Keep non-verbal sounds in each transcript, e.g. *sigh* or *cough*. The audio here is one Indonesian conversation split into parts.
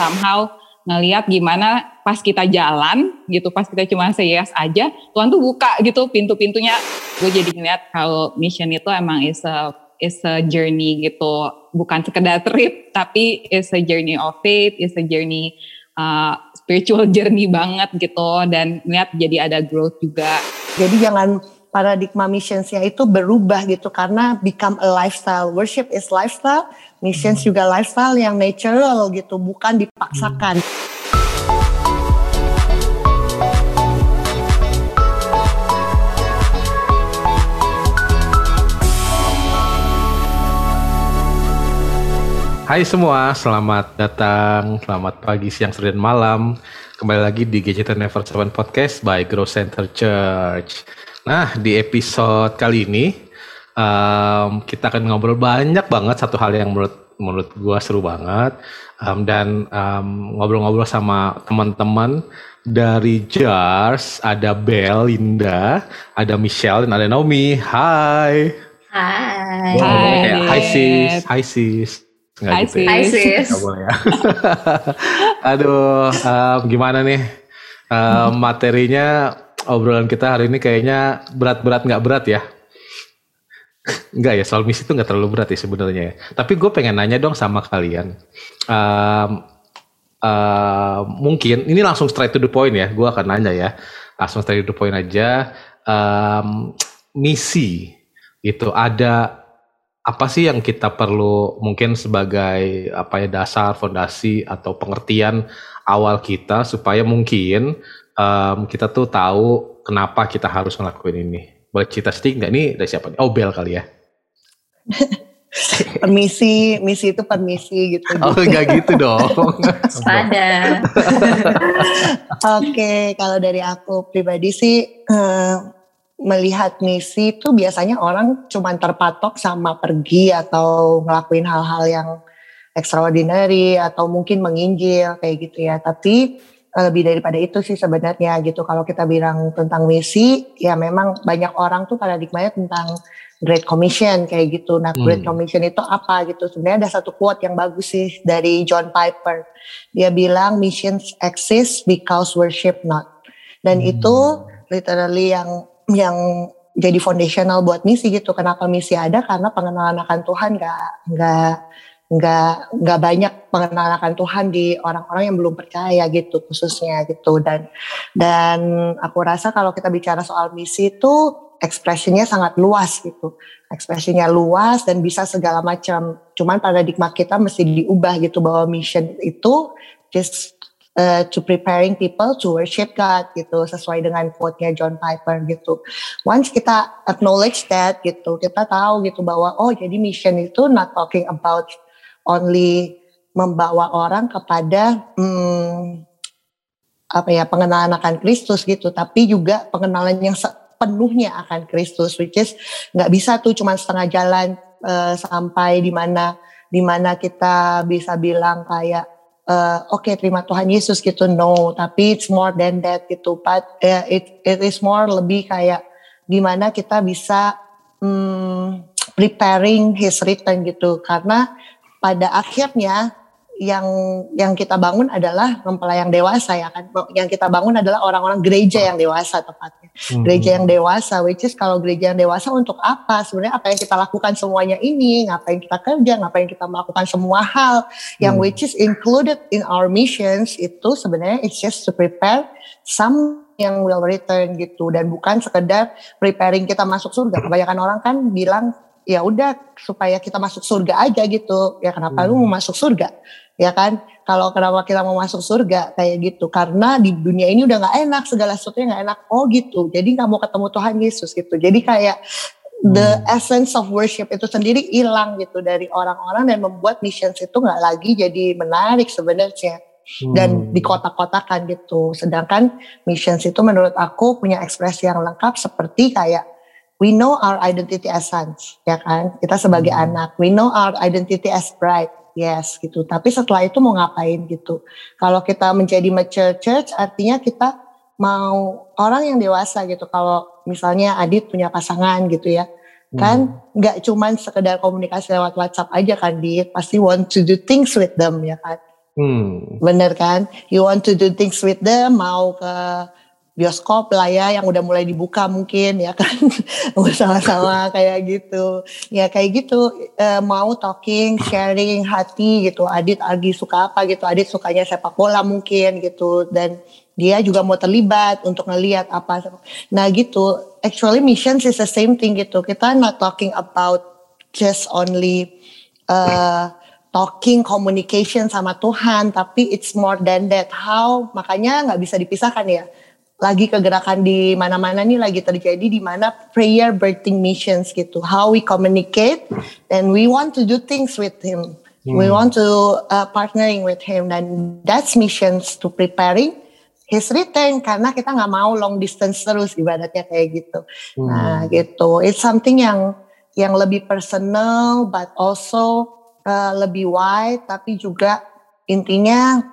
somehow ngelihat gimana pas kita jalan gitu, pas kita cuma say yes aja, Tuhan tuh buka gitu pintu-pintunya. Gue jadi ngeliat kalau mission itu emang is a is a journey gitu, bukan sekedar trip, tapi is a journey of faith, is a journey uh, spiritual journey banget gitu, dan ngeliat jadi ada growth juga. Jadi jangan paradigma missionsnya itu berubah gitu karena become a lifestyle. Worship is lifestyle, missions juga lifestyle yang natural gitu, bukan dipaksakan. Hai semua, selamat datang, selamat pagi, siang, sore, dan malam. Kembali lagi di Gadget Never Seven Podcast by Grow Center Church. Nah, di episode kali ini um, kita akan ngobrol banyak banget satu hal yang menurut menurut gua seru banget um, dan um, ngobrol-ngobrol sama teman-teman dari Jars, ada Bel, Linda, ada Michelle, dan ada Naomi. Hai. Hai. Hai, Hai sis, hai sis. Hai, gitu ya? Hai sis. Nggak boleh ya. *laughs* Aduh, um, gimana nih Um, materinya obrolan kita hari ini kayaknya berat-berat nggak berat ya? Enggak ya, soal misi itu nggak terlalu berat ya sebenarnya. ya. Tapi gue pengen nanya dong sama kalian. Um, uh, mungkin ini langsung straight to the point ya. Gue akan nanya ya, langsung straight to the point aja. Um, misi itu ada apa sih yang kita perlu mungkin sebagai apa ya dasar fondasi atau pengertian awal kita supaya mungkin em, kita tuh tahu kenapa kita harus ngelakuin ini. Boleh cerita sedikit nggak nih dari siapa? nih? Oh Bel kali ya. *laughs* Permisi, misi itu permisi gitu. Oh nggak gitu dong. Pada. *laughs* Oke, kalau dari aku pribadi sih eh, melihat misi itu biasanya orang cuma terpatok sama pergi atau ngelakuin hal-hal yang extraordinary atau mungkin menginjil kayak gitu ya. Tapi lebih daripada itu sih sebenarnya gitu. Kalau kita bilang tentang misi, ya memang banyak orang tuh paradigmanya tentang Great Commission kayak gitu. Nah, Great Hmm. Commission itu apa gitu? Sebenarnya ada satu quote yang bagus sih dari John Piper. Dia bilang missions exist because worship not. Dan Hmm. itu literally yang yang jadi foundational buat misi gitu. Kenapa misi ada? Karena pengenalan akan Tuhan nggak nggak nggak nggak banyak pengenalan akan Tuhan di orang-orang yang belum percaya gitu khususnya gitu. Dan dan aku rasa kalau kita bicara soal misi itu ekspresinya sangat luas gitu. Ekspresinya luas dan bisa segala macam. Cuman paradigma kita mesti diubah gitu bahwa mission itu just uh, to preparing people to worship God gitu sesuai dengan quote-nya John Piper gitu. Once kita acknowledge that gitu, kita tahu gitu bahwa oh jadi mission itu not talking about only membawa orang kepada hmm, apa ya pengenalan akan Kristus gitu, tapi juga pengenalan yang sepenuhnya akan Kristus, which is nggak bisa tuh cuma setengah jalan eh, sampai di mana di mana kita bisa bilang kayak eh, oke terima Tuhan Yesus gitu. No tapi it's more than that gitu. But eh, it it is more lebih kayak gimana kita bisa hmm, preparing His return gitu. Karena pada akhirnya yang yang kita bangun adalah mempelai yang dewasa ya kan? Yang kita bangun adalah orang-orang gereja yang dewasa tepatnya. Hmm. gereja yang dewasa which is kalau gereja yang dewasa untuk apa? Sebenarnya apa yang kita lakukan semuanya ini? Ngapain kita kerja? Ngapain kita melakukan semua hal? Yang Hmm. which is included in our missions itu sebenarnya it's just to prepare some yang will return gitu. Dan bukan sekedar preparing kita masuk surga. Kebanyakan orang kan bilang ya udah supaya kita masuk surga aja gitu. Ya kenapa lu Hmm. mau masuk surga? Ya kan? Kalau kenapa kita mau masuk surga? Kayak gitu. Karena di dunia ini udah nggak enak segala sesuatunya nggak enak. Oh gitu. Jadi nggak mau ketemu Tuhan Yesus gitu. Jadi kayak the essence of worship itu sendiri hilang gitu dari orang-orang dan membuat missions itu nggak lagi jadi menarik sebenarnya dan Hmm. di kotak-kotakan gitu. Sedangkan missions itu menurut aku punya ekspresi yang lengkap seperti kayak we know our identity as sons ya kan? Kita sebagai Hmm. anak we know our identity as bride yes gitu. Tapi setelah itu mau ngapain gitu. Kalau kita menjadi mature church artinya kita mau orang yang dewasa gitu. Kalau misalnya Adit punya pasangan gitu ya. Kan nggak cuman sekedar komunikasi lewat WhatsApp aja kan Dit? Pasti want to do things with them ya kan? Hmm. Bener kan? You want to do things with them, mau ke bioskop lah ya yang udah mulai dibuka mungkin ya kan? *laughs* Sama-sama kayak gitu. Ya kayak gitu. E, mau talking sharing hati gitu. Adit lagi suka apa gitu. Adit sukanya sepak bola mungkin gitu. Dan dia juga mau terlibat untuk ngelihat apa. Nah gitu. Actually missions is the same thing gitu. Kita not talking about just only uh, talking communication sama Tuhan tapi it's more than that. How? Makanya nggak bisa dipisahkan ya lagi kegerakan di mana-mana nih lagi terjadi di mana prayer birthing missions gitu. How we communicate and we want to do things with him. Hmm. We want to uh, partnering with him dan that's missions to preparing his return karena kita nggak mau long distance terus ibaratnya kayak gitu. Hmm. Nah gitu. It's something yang yang lebih personal but also uh, lebih wide tapi juga intinya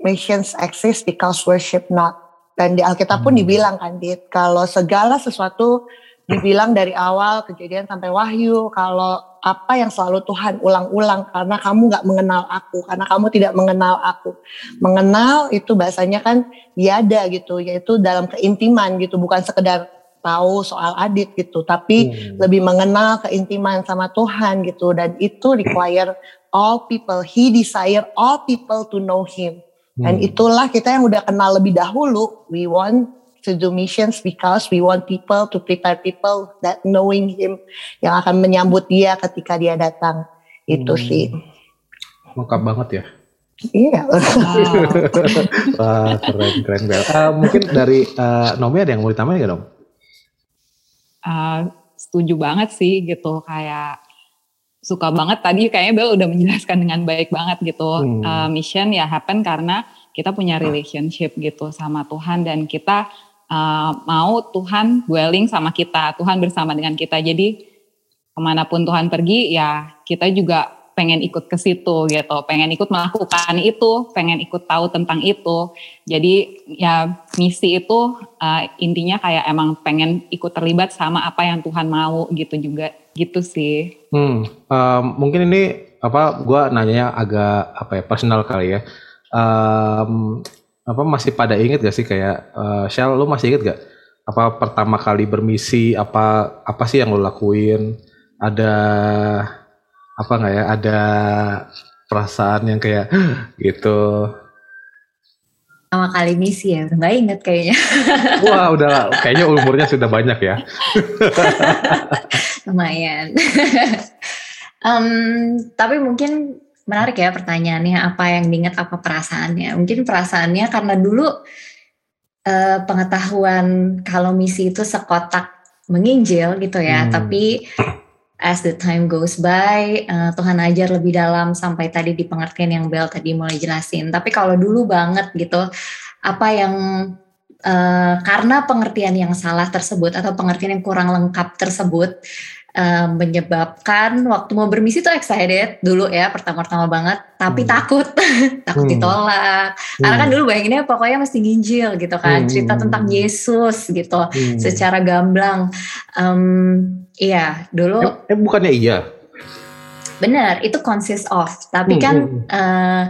missions exist because worship not dan di Alkitab pun hmm. dibilang kan, Dit, kalau segala sesuatu dibilang dari awal kejadian sampai wahyu, kalau apa yang selalu Tuhan ulang-ulang karena kamu nggak mengenal aku, karena kamu tidak mengenal aku. Mengenal itu bahasanya kan biada gitu, yaitu dalam keintiman gitu, bukan sekedar tahu soal adit gitu, tapi hmm. lebih mengenal keintiman sama Tuhan gitu, dan itu require all people, He desire all people to know Him. Dan hmm. itulah kita yang udah kenal lebih dahulu. We want to do missions because we want people to prepare people that knowing him yang akan menyambut dia ketika dia datang. Itu hmm. sih. Lengkap banget ya. Iya. Wow. *laughs* Wah keren keren Bel. Uh, mungkin dari uh, Nomi ada yang mau ditambahin gak dong? Uh, setuju banget sih gitu kayak suka banget tadi kayaknya Bel udah menjelaskan dengan baik banget gitu. Hmm. Uh, mission ya happen karena kita punya relationship gitu sama Tuhan dan kita uh, mau Tuhan dwelling sama kita, Tuhan bersama dengan kita. Jadi ke mana pun Tuhan pergi ya kita juga pengen ikut ke situ gitu, pengen ikut melakukan itu, pengen ikut tahu tentang itu. Jadi ya misi itu uh, intinya kayak emang pengen ikut terlibat sama apa yang Tuhan mau gitu juga gitu sih. Hmm, um, mungkin ini apa? Gue nanyanya agak apa ya personal kali ya. Um, apa masih pada inget gak sih kayak uh, Shell, lu masih inget gak? Apa pertama kali bermisi? Apa apa sih yang lo lakuin? Ada apa nggak ya ada perasaan yang kayak gitu pertama kali misi ya nggak inget kayaknya wah udah kayaknya umurnya sudah banyak ya *laughs* lumayan *laughs* um, tapi mungkin menarik ya pertanyaannya apa yang diingat apa perasaannya mungkin perasaannya karena dulu uh, pengetahuan kalau misi itu sekotak menginjil gitu ya hmm. tapi as the time goes by, uh, Tuhan ajar lebih dalam sampai tadi di pengertian yang Bel tadi mulai jelasin. Tapi kalau dulu banget gitu, apa yang uh, karena pengertian yang salah tersebut atau pengertian yang kurang lengkap tersebut, uh, menyebabkan waktu mau bermisi tuh excited dulu ya pertama-tama banget tapi hmm. takut *laughs* takut hmm. ditolak hmm. karena kan dulu bayanginnya pokoknya mesti nginjil gitu kan hmm. cerita tentang Yesus gitu hmm. secara gamblang um, iya dulu eh, eh bukannya iya benar itu consist of tapi hmm. kan uh,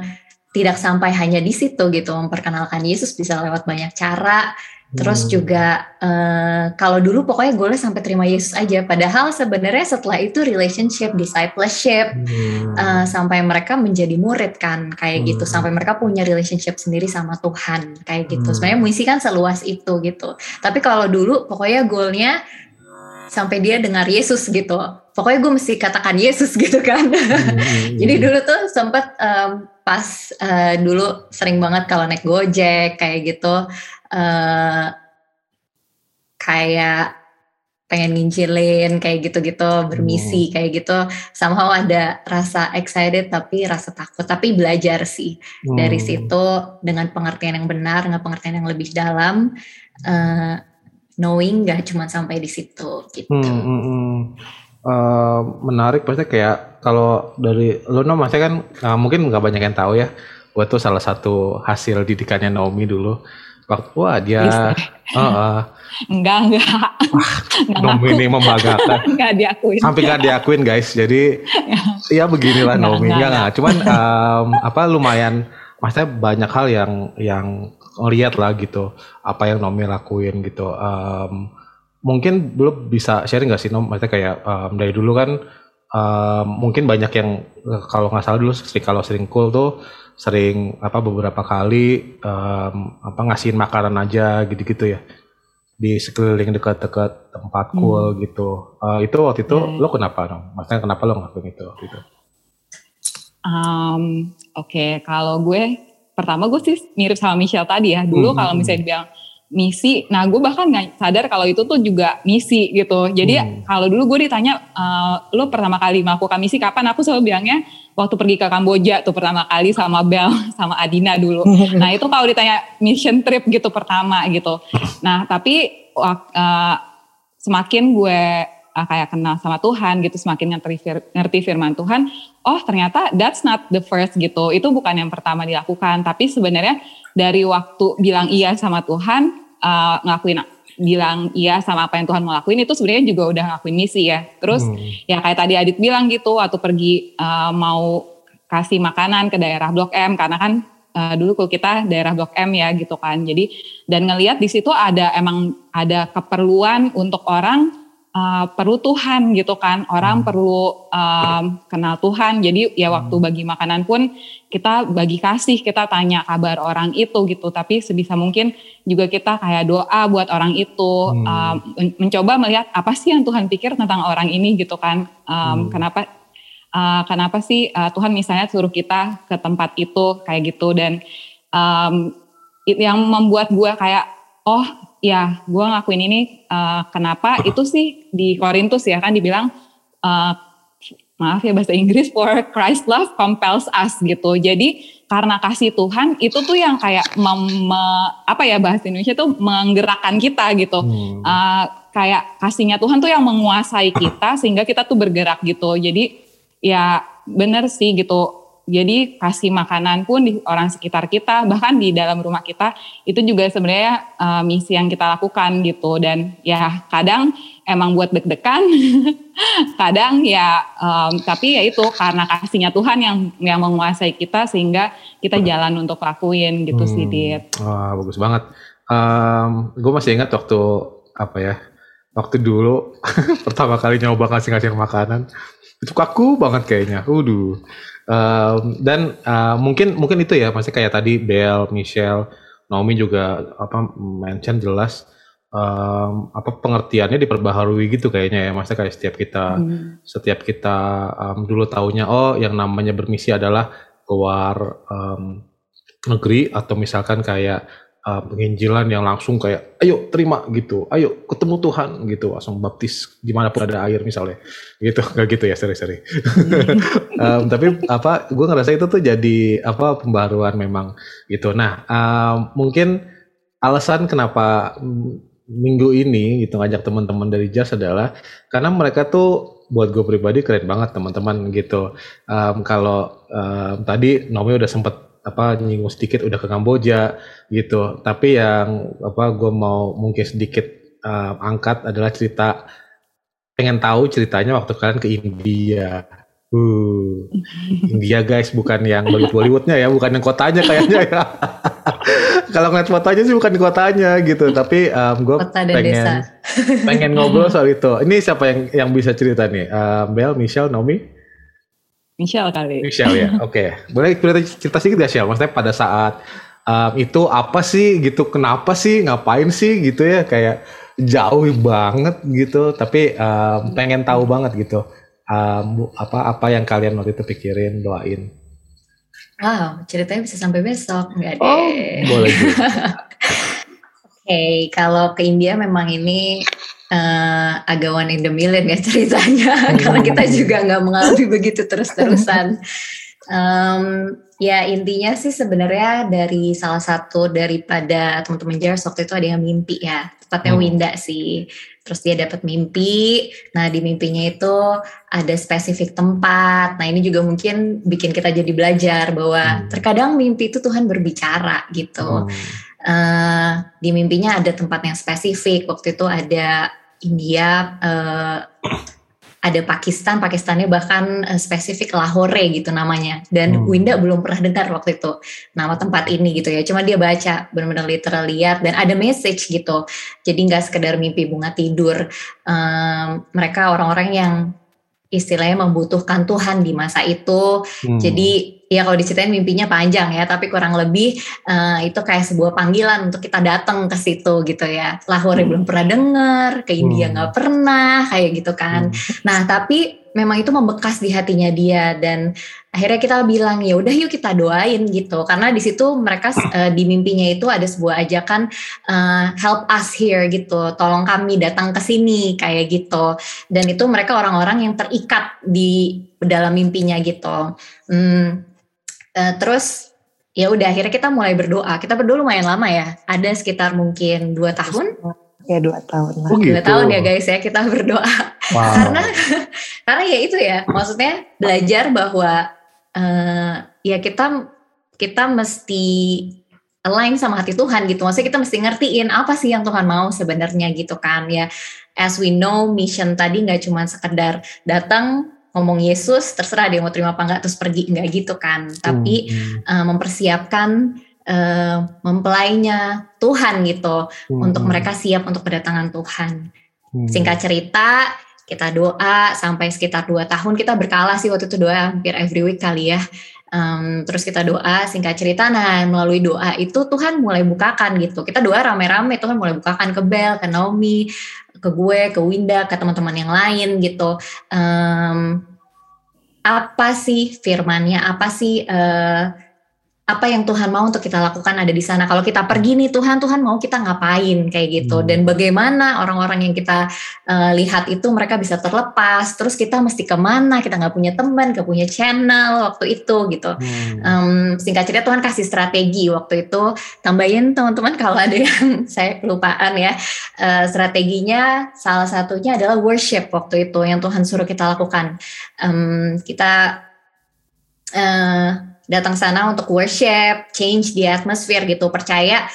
tidak sampai hanya di situ gitu memperkenalkan Yesus bisa lewat banyak cara Terus hmm. juga uh, kalau dulu pokoknya gue sampai terima Yesus aja. Padahal sebenarnya setelah itu relationship, discipleship, hmm. uh, sampai mereka menjadi murid kan kayak gitu. hmm. gitu. Sampai mereka punya relationship sendiri sama Tuhan kayak gitu. Hmm. Sebenarnya misi kan seluas itu gitu. Tapi kalau dulu pokoknya goalnya sampai dia dengar Yesus gitu. Pokoknya gue mesti katakan Yesus *laughs* gitu kan. Hmm. Jadi dulu tuh sempat um, pas uh, dulu sering banget kalau naik Gojek kayak gitu uh, kayak pengen ngincilin kayak gitu-gitu bermisi hmm. kayak gitu somehow ada rasa excited tapi rasa takut tapi belajar sih hmm. dari situ dengan pengertian yang benar dengan pengertian yang lebih dalam uh, knowing gak cuma sampai di situ gitu hmm, hmm, hmm. Uh, menarik pasti kayak kalau dari lo no maksudnya kan uh, mungkin nggak banyak yang tahu ya gue tuh salah satu hasil didikannya Naomi dulu. Waktu wah dia uh, uh, enggak enggak. Nomi ini membanggakan. Enggak diakuin. Sampai enggak diakuin guys. Jadi ya beginilah enggak, Nomi enggak, enggak, enggak. cuman um, apa lumayan maksudnya banyak hal yang yang ngeliat lah gitu. Apa yang Nomi lakuin gitu. Um, mungkin belum bisa sharing gak sih Nom maksudnya kayak um, dari dulu kan um, mungkin banyak yang kalau nggak salah dulu sering kalau sering cool tuh sering apa beberapa kali um, apa ngasihin makanan aja gitu-gitu ya di sekeliling dekat-dekat tempat cool hmm. gitu. Uh, itu waktu itu hmm. lo kenapa dong? Maksudnya kenapa lo ngelakuin itu gitu? Um, Oke, okay. kalau gue pertama gue sih mirip sama Michelle tadi ya. Dulu hmm. kalau misalnya dibilang misi, nah gue bahkan nggak sadar kalau itu tuh juga misi gitu. Jadi hmm. kalau dulu gue ditanya, uh, lo pertama kali melakukan misi kapan? Aku selalu bilangnya waktu pergi ke Kamboja tuh pertama kali sama Bel *laughs* sama Adina dulu. *laughs* Nah itu kalau ditanya mission trip gitu pertama gitu. Nah tapi uh, semakin gue uh, kayak kenal sama Tuhan gitu, semakin ngerti, ngerti firman Tuhan, oh ternyata that's not the first gitu. Itu bukan yang pertama dilakukan, tapi sebenarnya dari waktu bilang iya sama Tuhan, uh, ngelakuin bilang iya sama apa yang Tuhan mau lakuin itu sebenarnya juga udah ngelakuin misi ya. Terus hmm. ya kayak tadi Adit bilang gitu waktu pergi uh, mau kasih makanan ke daerah Blok M karena kan uh, dulu kalau kita daerah Blok M ya gitu kan. Jadi dan ngelihat di situ ada emang ada keperluan untuk orang uh, perlu Tuhan gitu kan. Orang hmm. perlu um, kenal Tuhan. Jadi ya waktu hmm. bagi makanan pun kita bagi kasih, kita tanya kabar orang itu gitu. Tapi sebisa mungkin juga kita kayak doa buat orang itu, hmm. um, mencoba melihat apa sih yang Tuhan pikir tentang orang ini gitu kan. Um, hmm. Kenapa uh, kenapa sih uh, Tuhan misalnya suruh kita ke tempat itu kayak gitu dan um, yang membuat gue kayak oh ya gue ngakuin ini uh, kenapa itu sih di Korintus ya kan dibilang uh, maaf ya bahasa Inggris for Christ love compels us gitu. Jadi karena kasih Tuhan itu tuh yang kayak mem, apa ya bahasa Indonesia tuh menggerakkan kita gitu. Hmm. Uh, kayak kasihnya Tuhan tuh yang menguasai kita sehingga kita tuh bergerak gitu. Jadi ya benar sih gitu. Jadi kasih makanan pun di orang sekitar kita, bahkan di dalam rumah kita itu juga sebenarnya uh, misi yang kita lakukan gitu. Dan ya kadang emang buat deg-degan, *laughs* kadang ya um, tapi ya itu karena kasihnya Tuhan yang yang menguasai kita sehingga kita jalan untuk lakuin gitu hmm. sih Dit. Wah bagus banget. Um, gue masih ingat waktu apa ya waktu dulu *laughs* pertama kali nyoba ngasih-ngasih makanan itu kaku banget kayaknya. Waduh. Um, dan uh, mungkin mungkin itu ya, masih kayak tadi Bel, Michelle, Naomi juga apa mention jelas um, apa pengertiannya diperbaharui gitu kayaknya ya maksudnya kayak setiap kita hmm. setiap kita um, dulu taunya oh yang namanya bermisi adalah keluar um, negeri atau misalkan kayak uh, penginjilan yang langsung kayak ayo terima gitu. Ayo ketemu Tuhan gitu. Langsung baptis di mana pun ada air misalnya. Gitu. Nggak gitu ya? Seri-seri um, *laughs* tapi apa gue ngerasa itu tuh jadi apa pembaruan memang gitu. Nah um, mungkin alasan kenapa minggu ini gitu ngajak teman-teman dari Jas adalah karena mereka tuh buat gue pribadi keren banget teman-teman gitu. Um, kalau um, tadi Nomi udah sempet apa nyinggung sedikit udah ke Kamboja gitu tapi yang apa gue mau mungkin sedikit uh, angkat adalah cerita pengen tahu ceritanya waktu kalian ke India Uh, India guys bukan yang Bollywood Bollywoodnya ya, bukan yang kotanya kayaknya ya. *laughs* Kalau ngeliat fotonya sih bukan di kotanya gitu, tapi um, gue pengen pengen ngobrol soal itu. Ini siapa yang yang bisa cerita nih? Uh, Bel, Michelle, Nomi? Michelle kali. Michelle ya, *laughs* oke. Okay. Boleh cerita, cerita sedikit gak Michelle? Maksudnya pada saat um, itu apa sih gitu, kenapa sih, ngapain sih gitu ya, kayak jauh banget gitu, tapi um, pengen tahu banget gitu. Um, apa apa yang kalian waktu itu pikirin, doain. Wow, ceritanya bisa sampai besok, nggak deh? Oh, boleh. *laughs* Oke, okay, kalau ke India memang ini uh, agak one in the million ya ceritanya *laughs* karena kita juga nggak mengalami begitu terus-terusan. Um, ya intinya sih sebenarnya dari salah satu daripada teman-teman Jers waktu itu ada yang mimpi ya, tepatnya hmm. Winda sih. Terus dia dapat mimpi, nah di mimpinya itu ada spesifik tempat. Nah ini juga mungkin bikin kita jadi belajar bahwa hmm. terkadang mimpi itu Tuhan berbicara gitu. Hmm. Uh, di mimpinya ada tempat yang spesifik. Waktu itu ada India uh, ada Pakistan, Pakistannya bahkan uh, spesifik Lahore gitu namanya. Dan hmm. Winda belum pernah dengar waktu itu nama tempat ini gitu ya. Cuma dia baca benar-benar literal lihat dan ada message gitu. Jadi nggak sekedar mimpi bunga tidur. Um, mereka orang-orang yang istilahnya membutuhkan Tuhan di masa itu. Hmm. Jadi ya kalau diceritain mimpinya panjang ya, tapi kurang lebih uh, itu kayak sebuah panggilan untuk kita datang ke situ gitu ya. Lahore hmm. belum pernah dengar, ke India hmm. nggak hmm. pernah kayak gitu kan. Hmm. Nah tapi memang itu membekas di hatinya dia dan akhirnya kita bilang ya udah yuk kita doain gitu karena di situ mereka uh, di mimpinya itu ada sebuah ajakan uh, help us here gitu tolong kami datang ke sini kayak gitu dan itu mereka orang-orang yang terikat di dalam mimpinya gitu hmm, uh, terus ya udah akhirnya kita mulai berdoa kita berdoa lumayan lama ya ada sekitar mungkin dua tahun ya dua tahun lah. Oh, gitu. Dua tahun ya guys ya kita berdoa. Wow. karena karena ya itu ya maksudnya belajar bahwa uh, ya kita kita mesti align sama hati Tuhan gitu. Maksudnya kita mesti ngertiin apa sih yang Tuhan mau sebenarnya gitu kan ya. As we know mission tadi nggak cuma sekedar datang ngomong Yesus terserah dia mau terima apa enggak terus pergi enggak gitu kan. Tapi hmm. uh, mempersiapkan uh, mempelainya Tuhan gitu hmm. untuk mereka siap untuk kedatangan Tuhan. Hmm. Singkat cerita kita doa sampai sekitar dua tahun kita berkala sih waktu itu doa hampir every week kali ya. Um, terus kita doa singkat cerita nah melalui doa itu Tuhan mulai bukakan gitu. Kita doa rame-rame Tuhan mulai bukakan ke Bel ke Naomi ke gue ke Winda ke teman-teman yang lain gitu. Um, apa sih firmannya? Apa sih uh, apa yang Tuhan mau untuk kita lakukan ada di sana. Kalau kita pergi nih Tuhan, Tuhan mau kita ngapain kayak gitu. Hmm. Dan bagaimana orang-orang yang kita uh, lihat itu mereka bisa terlepas. Terus kita mesti ke mana? Kita nggak punya teman, nggak punya channel waktu itu gitu. Hmm. Um, singkat cerita Tuhan kasih strategi waktu itu. Tambahin teman-teman kalau ada yang *laughs* saya kelupaan ya. Uh, strateginya salah satunya adalah worship waktu itu yang Tuhan suruh kita lakukan. Um, kita uh, datang sana untuk worship, change the atmosphere gitu. Percaya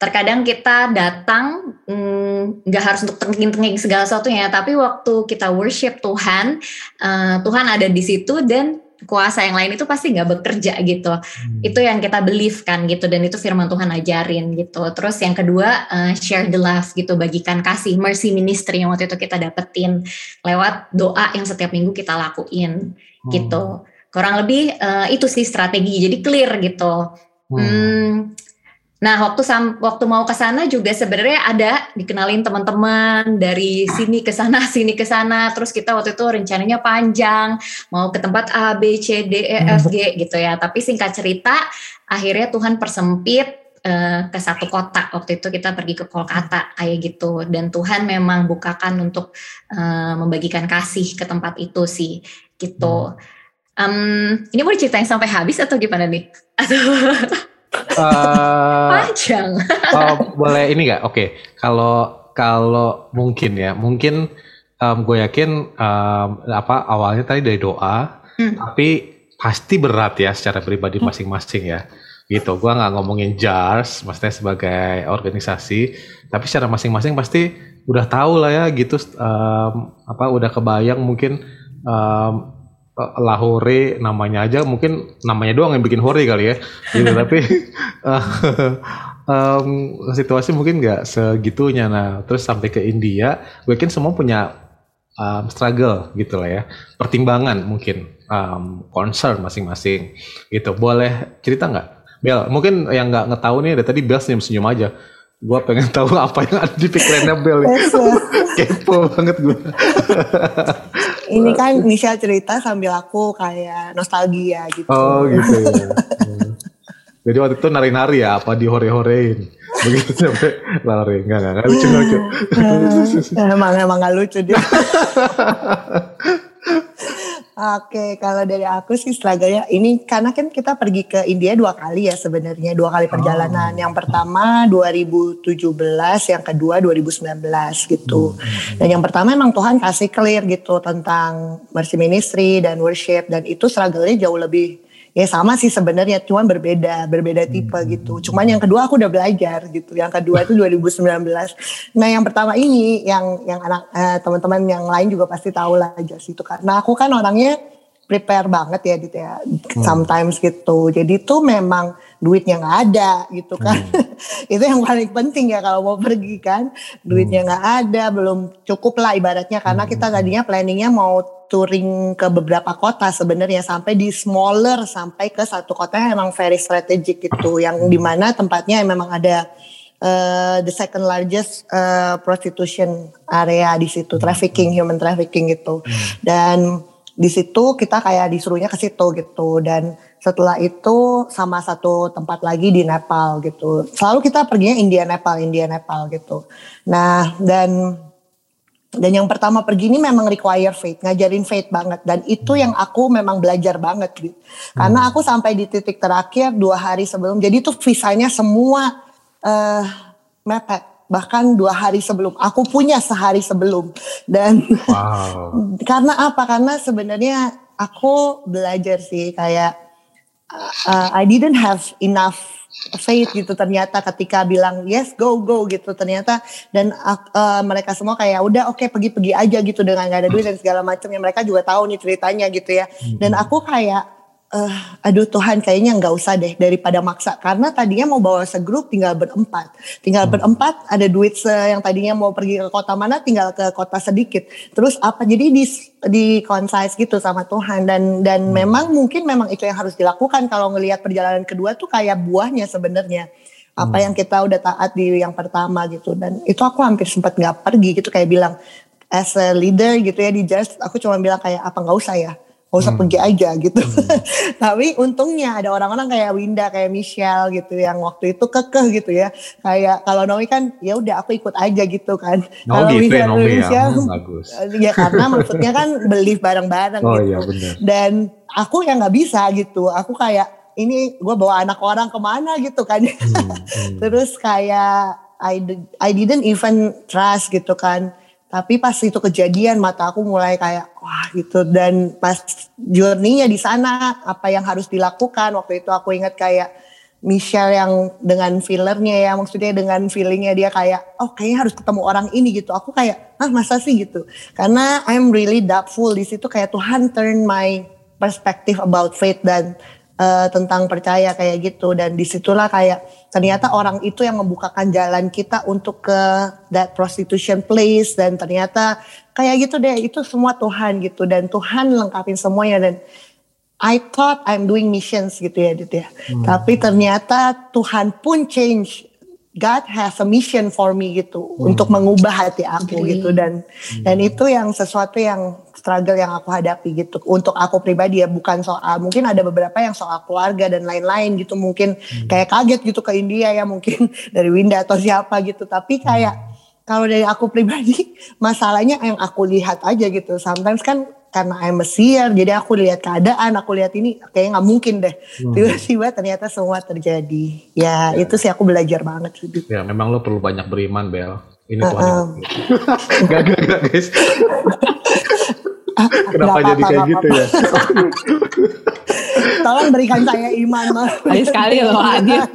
terkadang kita datang mm, nggak mm, harus untuk tengking-tengking segala sesuatunya, tapi waktu kita worship Tuhan, uh, Tuhan ada di situ dan kuasa yang lain itu pasti nggak bekerja gitu. Hmm. Itu yang kita believe kan gitu dan itu firman Tuhan ajarin gitu. Terus yang kedua uh, share the love gitu, bagikan kasih, mercy ministry yang waktu itu kita dapetin lewat doa yang setiap minggu kita lakuin hmm. gitu kurang lebih uh, itu sih strategi. Jadi clear gitu. Hmm. Hmm, nah waktu sam waktu mau ke sana juga sebenarnya ada dikenalin teman-teman dari sini ke sana *laughs* sini ke sana. Terus kita waktu itu rencananya panjang. Mau ke tempat A B C D E F G gitu ya. Tapi singkat cerita akhirnya Tuhan persempit uh, ke satu kota. Waktu itu kita pergi ke Kolkata kayak gitu. Dan Tuhan memang bukakan untuk uh, membagikan kasih ke tempat itu sih gitu. Hmm Um, ini mau diceritain sampai habis atau gimana nih? Atau uh, panjang? *laughs* oh, boleh ini nggak? Oke, okay. kalau kalau mungkin ya, mungkin um, gue yakin um, apa awalnya tadi dari doa, hmm. tapi pasti berat ya secara pribadi hmm. masing-masing ya. Gitu, gue nggak ngomongin JARS, maksudnya sebagai organisasi, tapi secara masing-masing pasti udah tahu lah ya gitu, um, apa udah kebayang mungkin um, Lahore namanya aja mungkin namanya doang yang bikin hore kali ya. Gitu tapi *laughs* um, situasi mungkin nggak segitunya. Nah terus sampai ke India gue yakin semua punya um, struggle gitu lah ya. Pertimbangan mungkin um, concern masing-masing. Gitu boleh cerita nggak? Bel mungkin yang nggak ngetahu nih dari tadi Bel senyum-senyum aja. Gue pengen tahu *laughs* apa yang ada di pikirannya Bel *laughs* kepo banget gue ini kan Michelle cerita sambil aku kayak nostalgia gitu. Oh gitu. Ya. *laughs* Jadi waktu itu nari-nari ya, apa di hore-horein. *laughs* Begitu sampai lari. Enggak, enggak, enggak lucu, lucu. emang, emang gak lucu dia. *laughs* Oke, kalau dari aku sih struggle ini karena kan kita pergi ke India dua kali ya sebenarnya dua kali perjalanan. Oh. Yang pertama 2017, yang kedua 2019 gitu. Hmm. Dan yang pertama emang Tuhan kasih clear gitu tentang mercy ministry dan worship dan itu struggle-nya jauh lebih ya sama sih sebenarnya cuman berbeda berbeda tipe hmm. gitu cuman yang kedua aku udah belajar gitu yang kedua itu 2019 nah yang pertama ini yang yang anak eh, teman-teman yang lain juga pasti tahu lah aja sih itu karena aku kan orangnya prepare banget ya gitu ya hmm. sometimes gitu jadi tuh memang duitnya nggak ada gitu kan hmm. *laughs* itu yang paling penting ya kalau mau pergi kan duitnya hmm. nggak hmm. ada belum cukup lah ibaratnya karena hmm. kita tadinya planningnya mau touring ke beberapa kota sebenarnya sampai di smaller sampai ke satu kota yang memang very strategic gitu yang di mana tempatnya memang ada uh, the second largest uh, prostitution area di situ trafficking human trafficking gitu. Dan di situ kita kayak disuruhnya ke situ gitu. Dan setelah itu sama satu tempat lagi di Nepal gitu. Selalu kita perginya India Nepal India Nepal gitu. Nah dan dan yang pertama pergi ini memang require faith ngajarin faith banget. Dan itu yang aku memang belajar banget gitu karena aku sampai di titik terakhir dua hari sebelum jadi itu visanya semua uh, mepet. Bahkan dua hari sebelum aku punya sehari sebelum. Dan wow. *laughs* karena apa? Karena sebenarnya aku belajar sih kayak uh, I didn't have enough faith gitu ternyata ketika bilang yes go go gitu ternyata. Dan uh, mereka semua kayak udah oke okay, pergi-pergi aja gitu dengan gak ada duit dan segala macam. Yang mereka juga tahu nih ceritanya gitu ya. Dan hmm. aku kayak uh, aduh Tuhan kayaknya nggak usah deh daripada maksa. Karena tadinya mau bawa segrup tinggal berempat. Tinggal hmm. berempat ada duit se yang tadinya mau pergi ke kota mana tinggal ke kota sedikit. Terus apa jadi di di concise gitu sama Tuhan. Dan dan hmm. memang mungkin memang itu yang harus dilakukan kalau ngelihat perjalanan kedua tuh kayak buahnya sebenarnya. Apa hmm. yang kita udah taat di yang pertama gitu. Dan itu aku hampir sempat nggak pergi gitu kayak bilang as a leader gitu ya di just aku cuma bilang kayak apa nggak usah ya Gak usah hmm. pergi aja gitu. Hmm. *laughs* Tapi untungnya ada orang-orang kayak Winda, kayak Michelle gitu yang waktu itu kekeh gitu ya. Kayak kalau Nomi kan ya udah aku ikut aja gitu kan. No, kalau gitu ya, Michelle, ya, Michelle ya. bagus. *laughs* Ya karena maksudnya kan beli bareng-bareng oh, gitu. Iya, bener. Dan aku yang nggak bisa gitu. Aku kayak ini gue bawa anak orang ke mana gitu kan. Hmm, *laughs* hmm. Terus kayak I, I didn't even trust gitu kan tapi pas itu kejadian mata aku mulai kayak wah gitu. Dan pas journey-nya di sana apa yang harus dilakukan? Waktu itu aku ingat kayak Michelle yang dengan fillernya ya maksudnya dengan feelingnya dia kayak oh kayaknya harus ketemu orang ini gitu. Aku kayak ah masa sih? gitu. Karena I'm really doubtful di situ kayak Tuhan turn my perspective about faith dan uh, tentang percaya kayak gitu. Dan di situlah kayak ternyata orang itu yang membukakan jalan kita untuk ke that prostitution place. Dan ternyata kayak gitu deh itu semua Tuhan gitu. Dan Tuhan lengkapin semuanya. Dan I thought I'm doing missions gitu ya gitu ya. Hmm. tapi ternyata Tuhan pun change God has a mission for me gitu hmm. untuk mengubah hati aku okay. gitu dan hmm. dan itu yang sesuatu yang struggle yang aku hadapi gitu untuk aku pribadi ya bukan soal mungkin ada beberapa yang soal keluarga dan lain-lain gitu mungkin hmm. kayak kaget gitu ke India ya mungkin *laughs* dari Winda atau siapa gitu tapi kayak hmm. kalau dari aku pribadi *laughs* masalahnya yang aku lihat aja gitu sometimes kan karena I'm a seer, jadi aku lihat keadaan, aku lihat ini kayaknya nggak mungkin deh. Hmm. Tiba-tiba ternyata semua terjadi. Ya, ya, itu sih aku belajar banget sih. Ya memang lo perlu banyak beriman Bel. Ini uh, Tuhan. Um. gak, gak, gak guys. Kenapa jadi kayak gitu ya? Tolong berikan saya iman mas. Sekali sekali loh Adit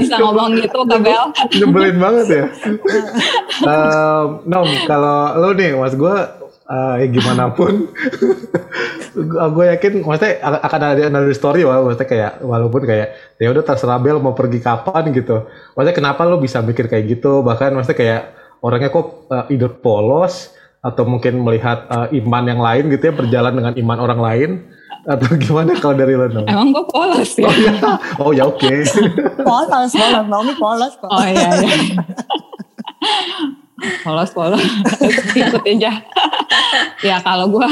bisa ngomong gitu ke Bel. Nyebelin banget ya. *laughs* um, Nom, kalau lo nih mas gue uh, ya gimana pun *laughs* gue yakin maksudnya akan ada another story wah maksudnya kayak walaupun kayak ya udah terserah Bel mau pergi kapan gitu maksudnya kenapa lo bisa mikir kayak gitu bahkan maksudnya kayak orangnya kok uh, either polos atau mungkin melihat uh, iman yang lain gitu ya berjalan dengan iman orang lain atau *laughs* gimana kalau dari lo? Emang gue polos ya? Oh ya, oh, ya oke. Okay. *laughs* polos, polos, Naomi polos kok. Oh iya, iya. Polos polos *laughs* ikut aja. *laughs* Ya kalau gue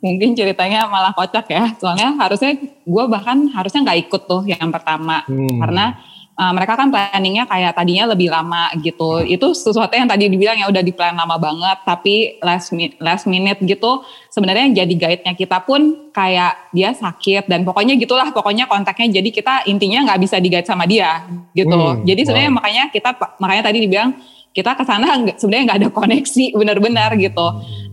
mungkin ceritanya malah kocak ya. Soalnya harusnya gue bahkan harusnya nggak ikut tuh yang pertama. Hmm. karena uh, mereka kan planningnya kayak tadinya lebih lama gitu. Itu sesuatu yang tadi dibilang ya udah di plan lama banget tapi last minute, last minute gitu sebenarnya jadi guide-nya kita pun kayak dia sakit dan pokoknya gitulah pokoknya kontaknya. Jadi kita intinya nggak bisa di guide sama dia gitu hmm, jadi sebenarnya wow. makanya kita makanya tadi dibilang kita ke sana sebenarnya nggak ada koneksi benar-benar gitu.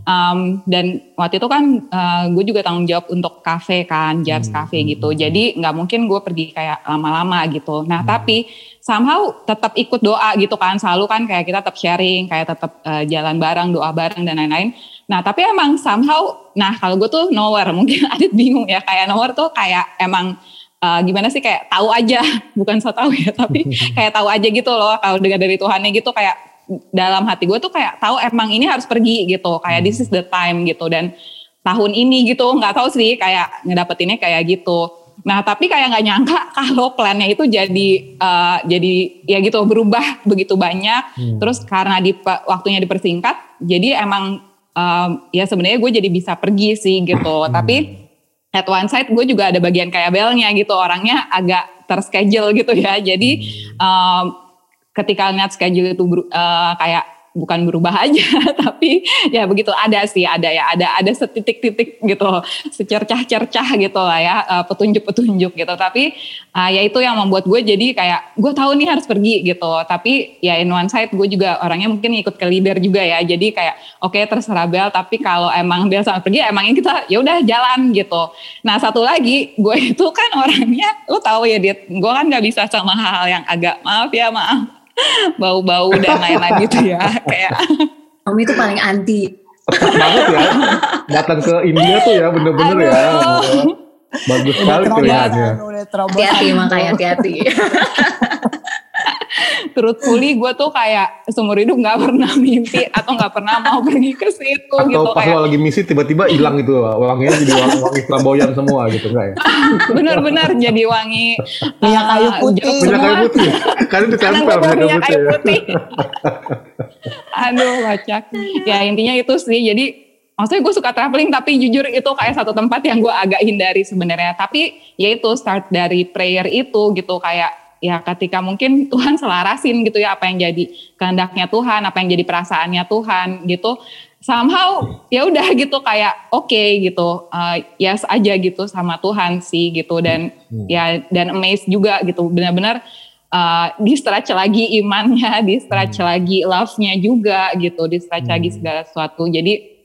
Um, dan waktu itu kan uh, gue juga tanggung jawab untuk kafe kan, Jars Cafe hmm. gitu. Jadi nggak mungkin gue pergi kayak lama-lama gitu. Nah hmm. tapi somehow tetap ikut doa gitu kan. Selalu kan kayak kita tetap sharing, kayak tetap uh, jalan bareng, doa bareng dan lain-lain. Nah tapi emang somehow, nah kalau gue tuh nowhere *laughs* mungkin Adit bingung ya kayak nowhere tuh kayak emang uh, gimana sih kayak tahu aja. *laughs* Bukan so tahu ya tapi *laughs* kayak tahu aja gitu loh kalau dengar dari Tuhannya gitu kayak dalam hati gue tuh kayak tahu emang ini harus pergi gitu kayak this is the time gitu. Dan tahun ini gitu nggak tahu sih kayak ngedapetinnya kayak gitu. Nah tapi kayak nggak nyangka *laughs* kalau plannya itu jadi uh, jadi ya gitu berubah begitu banyak. Hmm. terus karena di waktunya dipersingkat jadi emang um, ya sebenarnya gue jadi bisa pergi sih gitu. Hmm. tapi at one side gue juga ada bagian kayak belnya gitu. Orangnya agak terschedule gitu ya. Jadi um, ketika lihat schedule itu uh, kayak bukan berubah *laughs* aja tapi ya begitu ada sih ada ya ada ada setitik-titik gitu secercah-cercah gitu lah ya uh, petunjuk-petunjuk gitu. Tapi uh, ya itu yang membuat gue jadi kayak gue tahu nih harus pergi gitu. Tapi ya in one side gue juga orangnya mungkin ikut ke leader juga ya. Jadi kayak oke okay, terserah Bel tapi kalau emang Bel sama pergi emangnya kita ya udah jalan gitu. Nah satu lagi gue *laughs* itu kan orangnya lu tahu ya dia gue kan nggak bisa sama hal-hal yang agak maaf ya maaf bau-bau dan lain-lain gitu ya kayak. Om itu paling anti. Banget ya. Datang ke India tuh ya bener-bener ya. Bagus sekali pilihannya. hati-hati makanya hati-hati truthfully gue tuh kayak seumur hidup nggak pernah mimpi atau nggak pernah mau pergi ke situ atau gitu pas kayak, lagi misi tiba-tiba hilang gitu wanginya jadi wangi, wangi flamboyan semua gitu enggak ya? *laughs* Bener-bener jadi wangi minyak uh, kayu putih minyak kayu putih kan ditempel minyak kayu putih. *laughs* aduh bacak ya intinya itu sih jadi maksudnya gue suka traveling tapi jujur itu kayak satu tempat yang gue agak hindari sebenarnya. Tapi ya itu start dari prayer itu gitu kayak ya ketika mungkin *laughs* Tuhan selarasin gitu ya apa yang jadi kehendaknya Tuhan, apa yang jadi perasaannya Tuhan gitu. Somehow ya udah gitu kayak oke okay, gitu. Uh, yes aja gitu sama Tuhan sih gitu dan hmm. ya dan amazed juga gitu. Benar-benar uh, di stretch lagi imannya, di stretch hmm. lagi love-nya juga gitu, di stretch hmm. lagi segala sesuatu. Jadi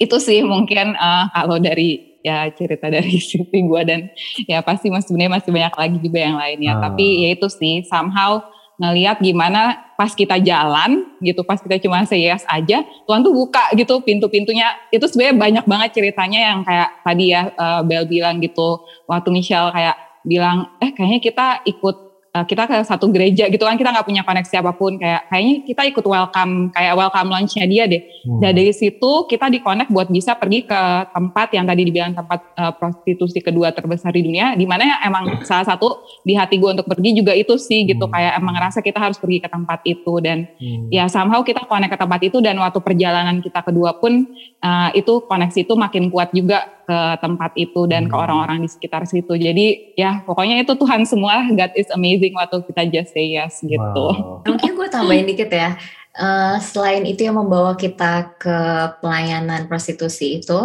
itu sih mungkin uh, kalau dari ya cerita dari *laughs* Siti gue dan ya pasti masih sebenarnya masih banyak lagi juga yang lainnya. Hmm. Tapi ya itu sih somehow ngelihat gimana pas kita jalan gitu, pas kita cuma say yes aja, Tuhan tuh buka gitu pintu-pintunya. Itu sebenarnya banyak banget ceritanya yang kayak tadi ya uh, Bel bilang gitu, waktu Michelle kayak bilang, eh kayaknya kita ikut uh, kita ke satu gereja gitu kan kita nggak punya koneksi apa pun kayak kayaknya kita ikut welcome kayak welcome launchnya dia deh hmm. dan dari situ kita di connect buat bisa pergi ke tempat yang tadi dibilang tempat uh, prostitusi kedua terbesar di dunia di mana emang salah satu di hati gue untuk pergi juga itu sih gitu hmm. kayak emang ngerasa kita harus pergi ke tempat itu dan hmm. ya somehow kita connect ke tempat itu dan waktu perjalanan kita kedua pun uh, itu koneksi itu makin kuat juga ke tempat itu dan hmm. ke orang-orang di sekitar situ jadi ya pokoknya itu Tuhan semua God is amazing waktu kita just say yes gitu. Wow. Mungkin gue tambahin dikit ya. Uh, selain itu yang membawa kita ke pelayanan prostitusi itu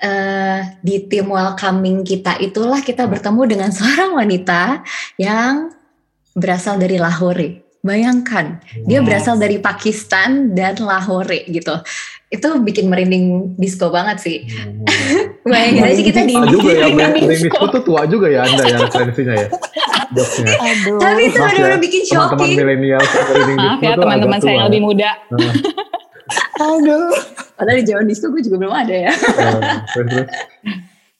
uh, di tim welcoming kita itulah kita bertemu dengan *laughs* seorang wanita yang berasal dari Lahore. Bayangkan, dia berasal dari Pakistan dan Lahore gitu itu bikin merinding disco banget sih. Hmm. Bayangin aja kita di juga ya, merinding disco tuh tua juga ya Anda ya referensinya ya. Aduh. Tapi itu benar-benar ya, bikin shocking. Teman-teman milenial merinding disco ya teman-teman saya yang lebih muda. Aduh. Padahal di zaman disco gue juga belum ada ya.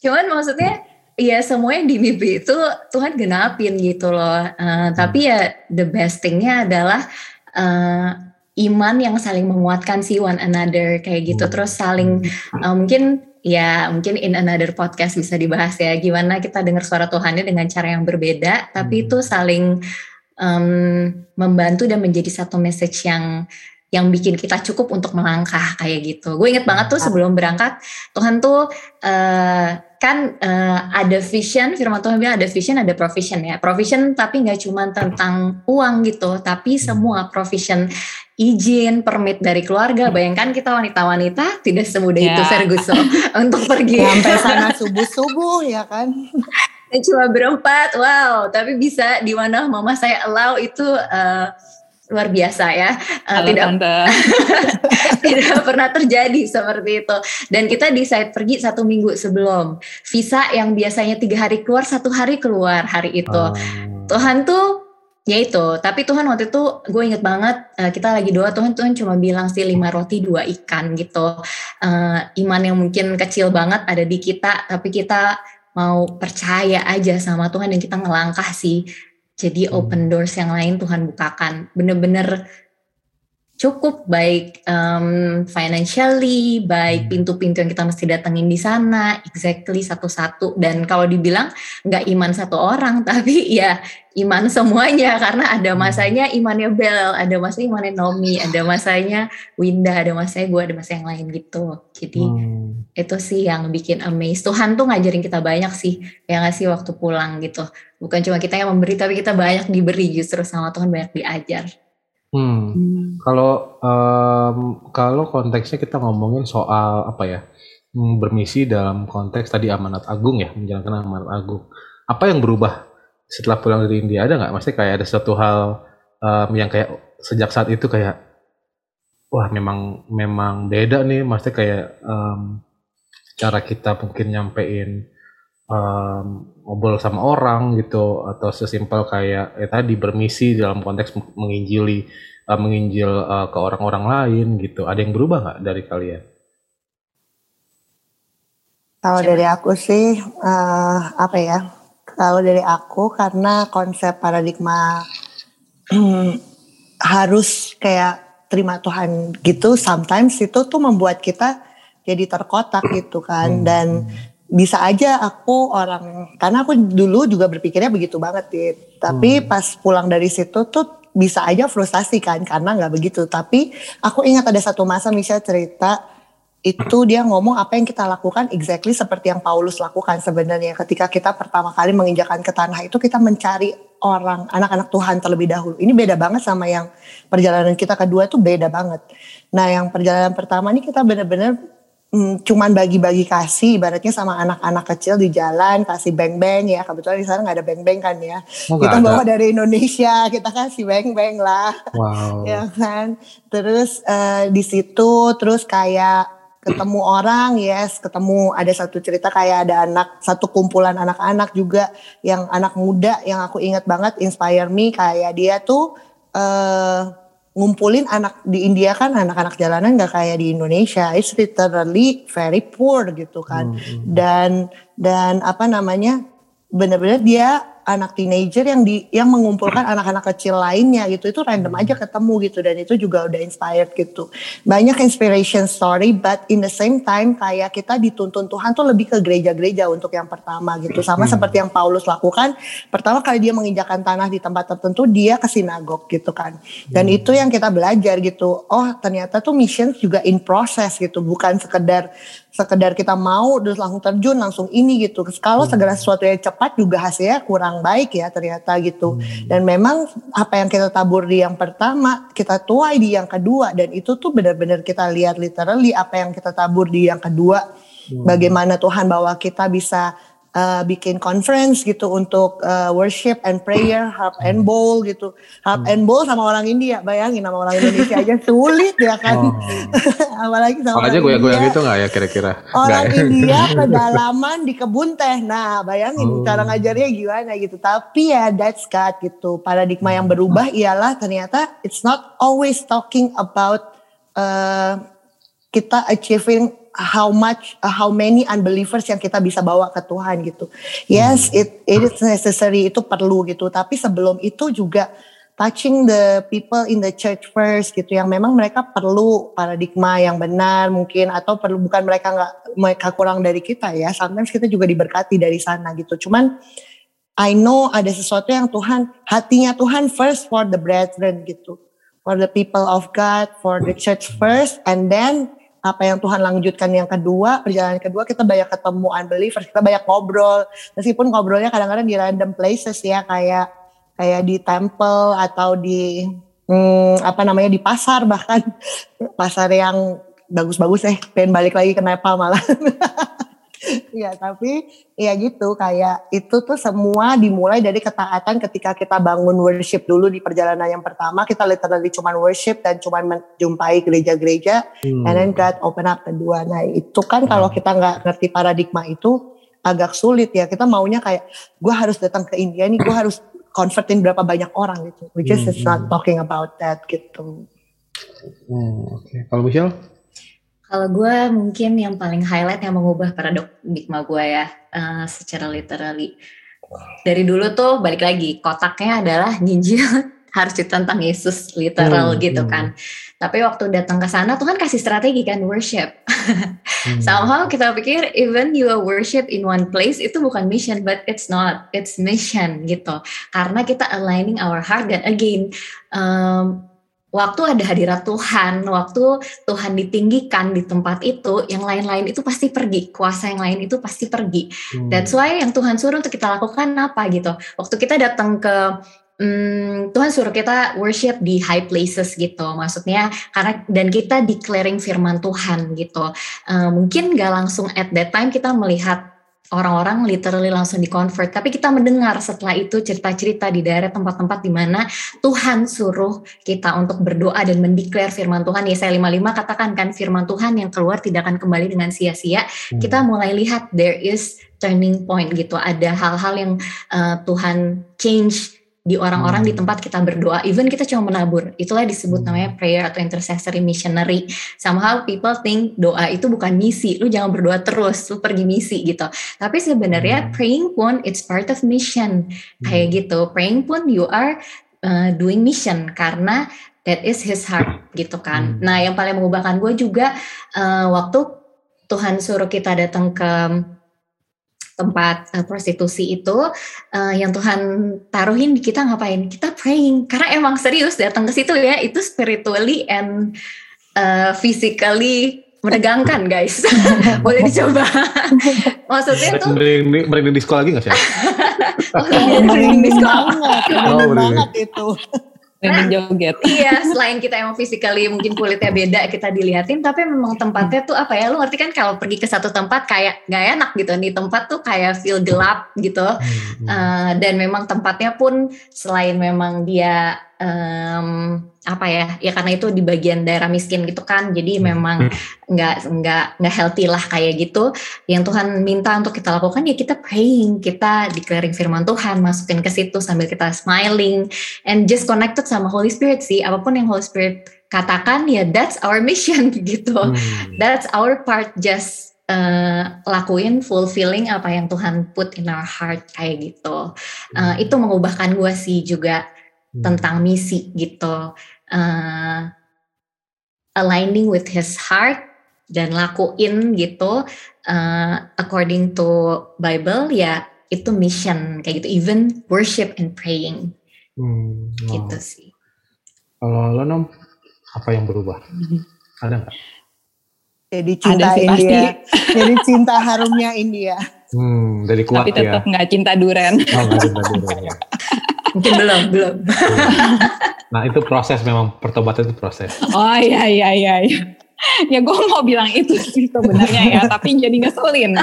Cuman maksudnya ya semua yang di mimpi itu Tuhan genapin gitu loh. Uh, tapi ya the best thingnya adalah uh, iman yang saling menguatkan sih one another kayak gitu hmm. terus saling uh, mungkin ya mungkin in another podcast bisa dibahas ya gimana kita dengar suara Tuhannya dengan cara yang berbeda tapi hmm. itu saling um, membantu dan menjadi satu message yang yang bikin kita cukup untuk melangkah kayak gitu. Gue inget banget tuh sebelum berangkat Tuhan tuh uh, kan uh, ada vision, firman Tuhan bilang ada vision, ada provision ya. Provision tapi nggak cuma tentang uang gitu, tapi semua provision izin, permit dari keluarga. Bayangkan kita wanita-wanita tidak semudah yeah. itu Ferguson *laughs* untuk pergi. Sampai *laughs* sana subuh-subuh ya kan. Dan cuma berempat, wow. Tapi bisa di mana mama saya allow itu uh, luar biasa ya. Uh, tidak *laughs* tidak pernah terjadi seperti itu. Dan kita decide pergi satu minggu sebelum visa yang biasanya tiga hari keluar satu hari keluar hari itu. Oh. Tuhan tuh ya itu tapi Tuhan waktu itu gue inget banget uh, kita lagi doa Tuhan Tuhan cuma bilang sih lima roti dua ikan gitu uh, iman yang mungkin kecil banget ada di kita tapi kita mau percaya aja sama Tuhan dan kita ngelangkah sih jadi hmm. open doors yang lain Tuhan bukakan. Bener-bener cukup baik um, financially, baik hmm. pintu-pintu yang kita mesti datengin di sana, exactly satu-satu. Dan kalau dibilang nggak iman satu orang, *laughs* tapi ya iman semuanya karena ada hmm. masanya imannya Bel, ada masanya imannya Nomi, ada masanya Winda, ada masanya gue, ada masa yang lain gitu. Jadi hmm. itu sih yang bikin amaze. Tuhan tuh ngajarin kita banyak sih, yang ngasih waktu pulang gitu. Bukan cuma kita yang memberi, tapi kita banyak diberi justru sama Tuhan banyak diajar. Hmm. hmm. Kalau um, kalau konteksnya kita ngomongin soal apa ya? Hmm, bermisi dalam konteks tadi amanat agung ya, menjalankan amanat agung. Apa yang berubah setelah pulang dari India ada nggak? Maksudnya kayak ada satu hal um, yang kayak sejak saat itu kayak wah memang memang beda nih, maksudnya kayak um, cara kita mungkin nyampein um, ngobrol sama orang gitu atau sesimpel kayak ya tadi bermisi dalam konteks menginjili uh, menginjil uh, ke orang-orang lain gitu. Ada yang berubah nggak dari kalian? Kalau dari aku sih uh, apa ya? Kalau dari aku karena konsep paradigma *clears throat* harus kayak terima Tuhan gitu sometimes itu tuh membuat kita jadi terkotak gitu kan hmm. dan bisa aja aku orang karena aku dulu juga berpikirnya begitu banget ya tapi hmm. pas pulang dari situ tuh bisa aja frustasi kan karena nggak begitu tapi aku ingat ada satu masa Michelle cerita itu dia ngomong apa yang kita lakukan exactly seperti yang Paulus lakukan sebenarnya ketika kita pertama kali menginjakan ke tanah itu kita mencari orang anak-anak Tuhan terlebih dahulu. Ini beda banget sama yang perjalanan kita kedua itu beda banget. Nah, yang perjalanan pertama ini kita benar-benar hmm, cuman bagi-bagi kasih ibaratnya sama anak-anak kecil di jalan kasih beng-beng ya. Kebetulan di sana nggak ada beng-beng kan ya. Oh, kita bawa dari Indonesia kita kasih beng-beng lah. Wow. *laughs* ya kan? Terus uh, di situ terus kayak ketemu orang yes ketemu. Ada satu cerita kayak ada anak satu kumpulan anak-anak juga yang anak muda yang aku ingat banget inspire me kayak dia tuh uh, ngumpulin anak di India kan anak-anak jalanan gak kayak di Indonesia it's literally very poor gitu kan hmm. hmm. dan dan apa namanya benar-benar dia anak teenager yang di yang mengumpulkan anak-anak kecil lainnya gitu itu random aja ketemu gitu dan itu juga udah inspired gitu banyak inspiration story but in the same time kayak kita dituntun Tuhan tuh lebih ke gereja-gereja untuk yang pertama gitu sama hmm. seperti yang Paulus lakukan pertama kali dia menginjakan tanah di tempat tertentu dia ke sinagog gitu kan dan hmm. itu yang kita belajar gitu oh ternyata tuh mission juga in process gitu bukan sekedar sekedar kita mau terus langsung terjun langsung ini gitu. Kalau hmm. segala sesuatu yang cepat juga hasilnya kurang baik ya ternyata gitu. Hmm. Dan memang apa yang kita tabur di yang pertama kita tuai di yang kedua dan itu tuh benar-benar kita lihat literally apa yang kita tabur di yang kedua. Hmm. Bagaimana Tuhan bawa kita bisa uh, bikin conference gitu untuk uh, worship and prayer, harp and bowl gitu. Harp hmm. and bowl sama orang India, bayangin sama orang Indonesia aja sulit ya kan. Oh. *laughs* Apalagi sama Makanya orang gue gitu nggak ya kira-kira? Orang Nggak, ya? India *laughs* kedalaman di kebun teh. Nah bayangin oh. cara ngajarnya gimana gitu. Tapi ya that's God gitu. Paradigma yang berubah ialah ternyata it's not always talking about uh, kita achieving how much uh, how many unbelievers yang kita bisa bawa ke Tuhan gitu. Yes, hmm. it it is necessary itu perlu gitu. Tapi sebelum itu juga touching the people in the church first gitu yang memang mereka perlu paradigma yang benar mungkin atau perlu bukan mereka nggak mereka kurang dari kita ya. Sometimes kita juga diberkati dari sana gitu. Cuman I know ada sesuatu yang Tuhan hatinya Tuhan first for the brethren gitu. For the people of God, for the church first and then apa yang Tuhan lanjutkan yang kedua perjalanan kedua kita banyak ketemu unbelievers kita banyak ngobrol. Meskipun ngobrolnya kadang-kadang di random places ya kayak kayak di temple atau di hmm, apa namanya di pasar bahkan. Pasar yang bagus-bagus eh pengen balik lagi ke Nepal malah *laughs* ya tapi ya gitu kayak itu tuh semua dimulai dari ketaatan ketika kita bangun worship dulu di perjalanan yang pertama kita literally cuman worship dan cuman menjumpai gereja-gereja hmm. and then God open up kedua nah itu kan hmm. kalau kita nggak ngerti paradigma itu agak sulit ya kita maunya kayak gue harus datang ke India nih gue harus convertin berapa banyak orang gitu which is hmm. not talking about that gitu hmm, oke okay. kalau Michelle kalau gue mungkin yang paling highlight yang mengubah paradigma gue ya uh, secara literally. Dari dulu tuh balik lagi kotaknya adalah nyinjil *laughs* harus ditentang Yesus literal hmm, gitu hmm. kan. Tapi waktu datang ke sana Tuhan kasih strategi kan worship. hmm. *laughs* Somehow kita pikir even you are worship in one place itu bukan mission but it's not, it's mission gitu. Karena kita aligning our heart dan again um, waktu ada hadirat Tuhan, waktu Tuhan ditinggikan di tempat itu, yang lain-lain itu pasti pergi, kuasa yang lain itu pasti pergi. Hmm. That's why yang Tuhan suruh untuk kita lakukan apa gitu. Waktu kita datang ke hmm, Tuhan suruh kita worship di high places gitu, maksudnya karena dan kita declaring firman Tuhan gitu. Uh, mungkin gak langsung at that time kita melihat orang-orang literally langsung di convert. Tapi kita mendengar setelah itu cerita-cerita di daerah tempat-tempat di mana Tuhan suruh kita untuk berdoa dan mendeklar firman Tuhan. Yesaya 55 katakan kan firman Tuhan yang keluar tidak akan kembali dengan sia-sia. Hmm. Kita mulai lihat there is turning point gitu. Ada hal-hal yang uh, Tuhan change di orang-orang hmm. di tempat kita berdoa. Even kita cuma menabur, itulah disebut hmm. namanya prayer atau intercessory missionary. Somehow people think doa itu bukan misi, lu jangan berdoa terus, lu pergi misi gitu. Tapi sebenarnya hmm. praying pun it's part of mission hmm. kayak gitu. Praying pun you are uh, doing mission karena that is his heart gitu kan. Hmm. Nah yang paling mengubahkan gue juga uh, waktu Tuhan suruh kita datang ke tempat uh, prostitusi itu uh, yang Tuhan taruhin di kita ngapain? Kita praying. Karena emang serius datang ke situ ya itu spiritually and uh, physically menegangkan guys. *laughs* Boleh dicoba. *laughs* Maksudnya tuh mereka di sekolah lagi nggak sih? oh, mereka di sekolah. Oh, banget itu pengen joget. iya, *laughs* selain kita emang physically mungkin kulitnya beda kita dilihatin, tapi memang tempatnya tuh apa ya? Lu ngerti kan kalau pergi ke satu tempat kayak gak enak gitu. Di tempat tuh kayak feel gelap gitu. Uh, dan memang tempatnya pun selain memang dia um, apa ya? Ya karena itu di bagian daerah miskin gitu kan. Jadi hmm. memang nggak nggak nggak healthy lah kayak gitu. Yang Tuhan minta untuk kita lakukan ya kita praying kita declaring firman Tuhan masukin ke situ sambil kita smiling and just connected sama Holy Spirit sih. Apa pun yang Holy Spirit katakan ya that's our mission *laughs* gitu. Hmm. that's our part just uh, lakuin fulfilling apa yang Tuhan put in our heart kayak gitu. Uh, itu mengubahkan gue sih juga hmm. tentang misi gitu. Uh, aligning with his heart dan lakuin gitu uh, according to Bible ya itu mission kayak gitu. Even worship and praying. Hmm, oh. gitu sih. Kalau lo nom apa yang berubah? *laughs* Ada nggak? Jadi cinta sih, India. pasti. *laughs* jadi cinta harumnya India. Hmm, dari kuat tapi tetap ya. nggak cinta duren. Oh cinta duren ya *laughs* Mungkin belum, belum. *laughs* nah itu proses memang pertobatan itu proses. Oh iya iya iya. iya. ya gue mau bilang itu sih sebenarnya ya, tapi jadi ngeselin. *laughs*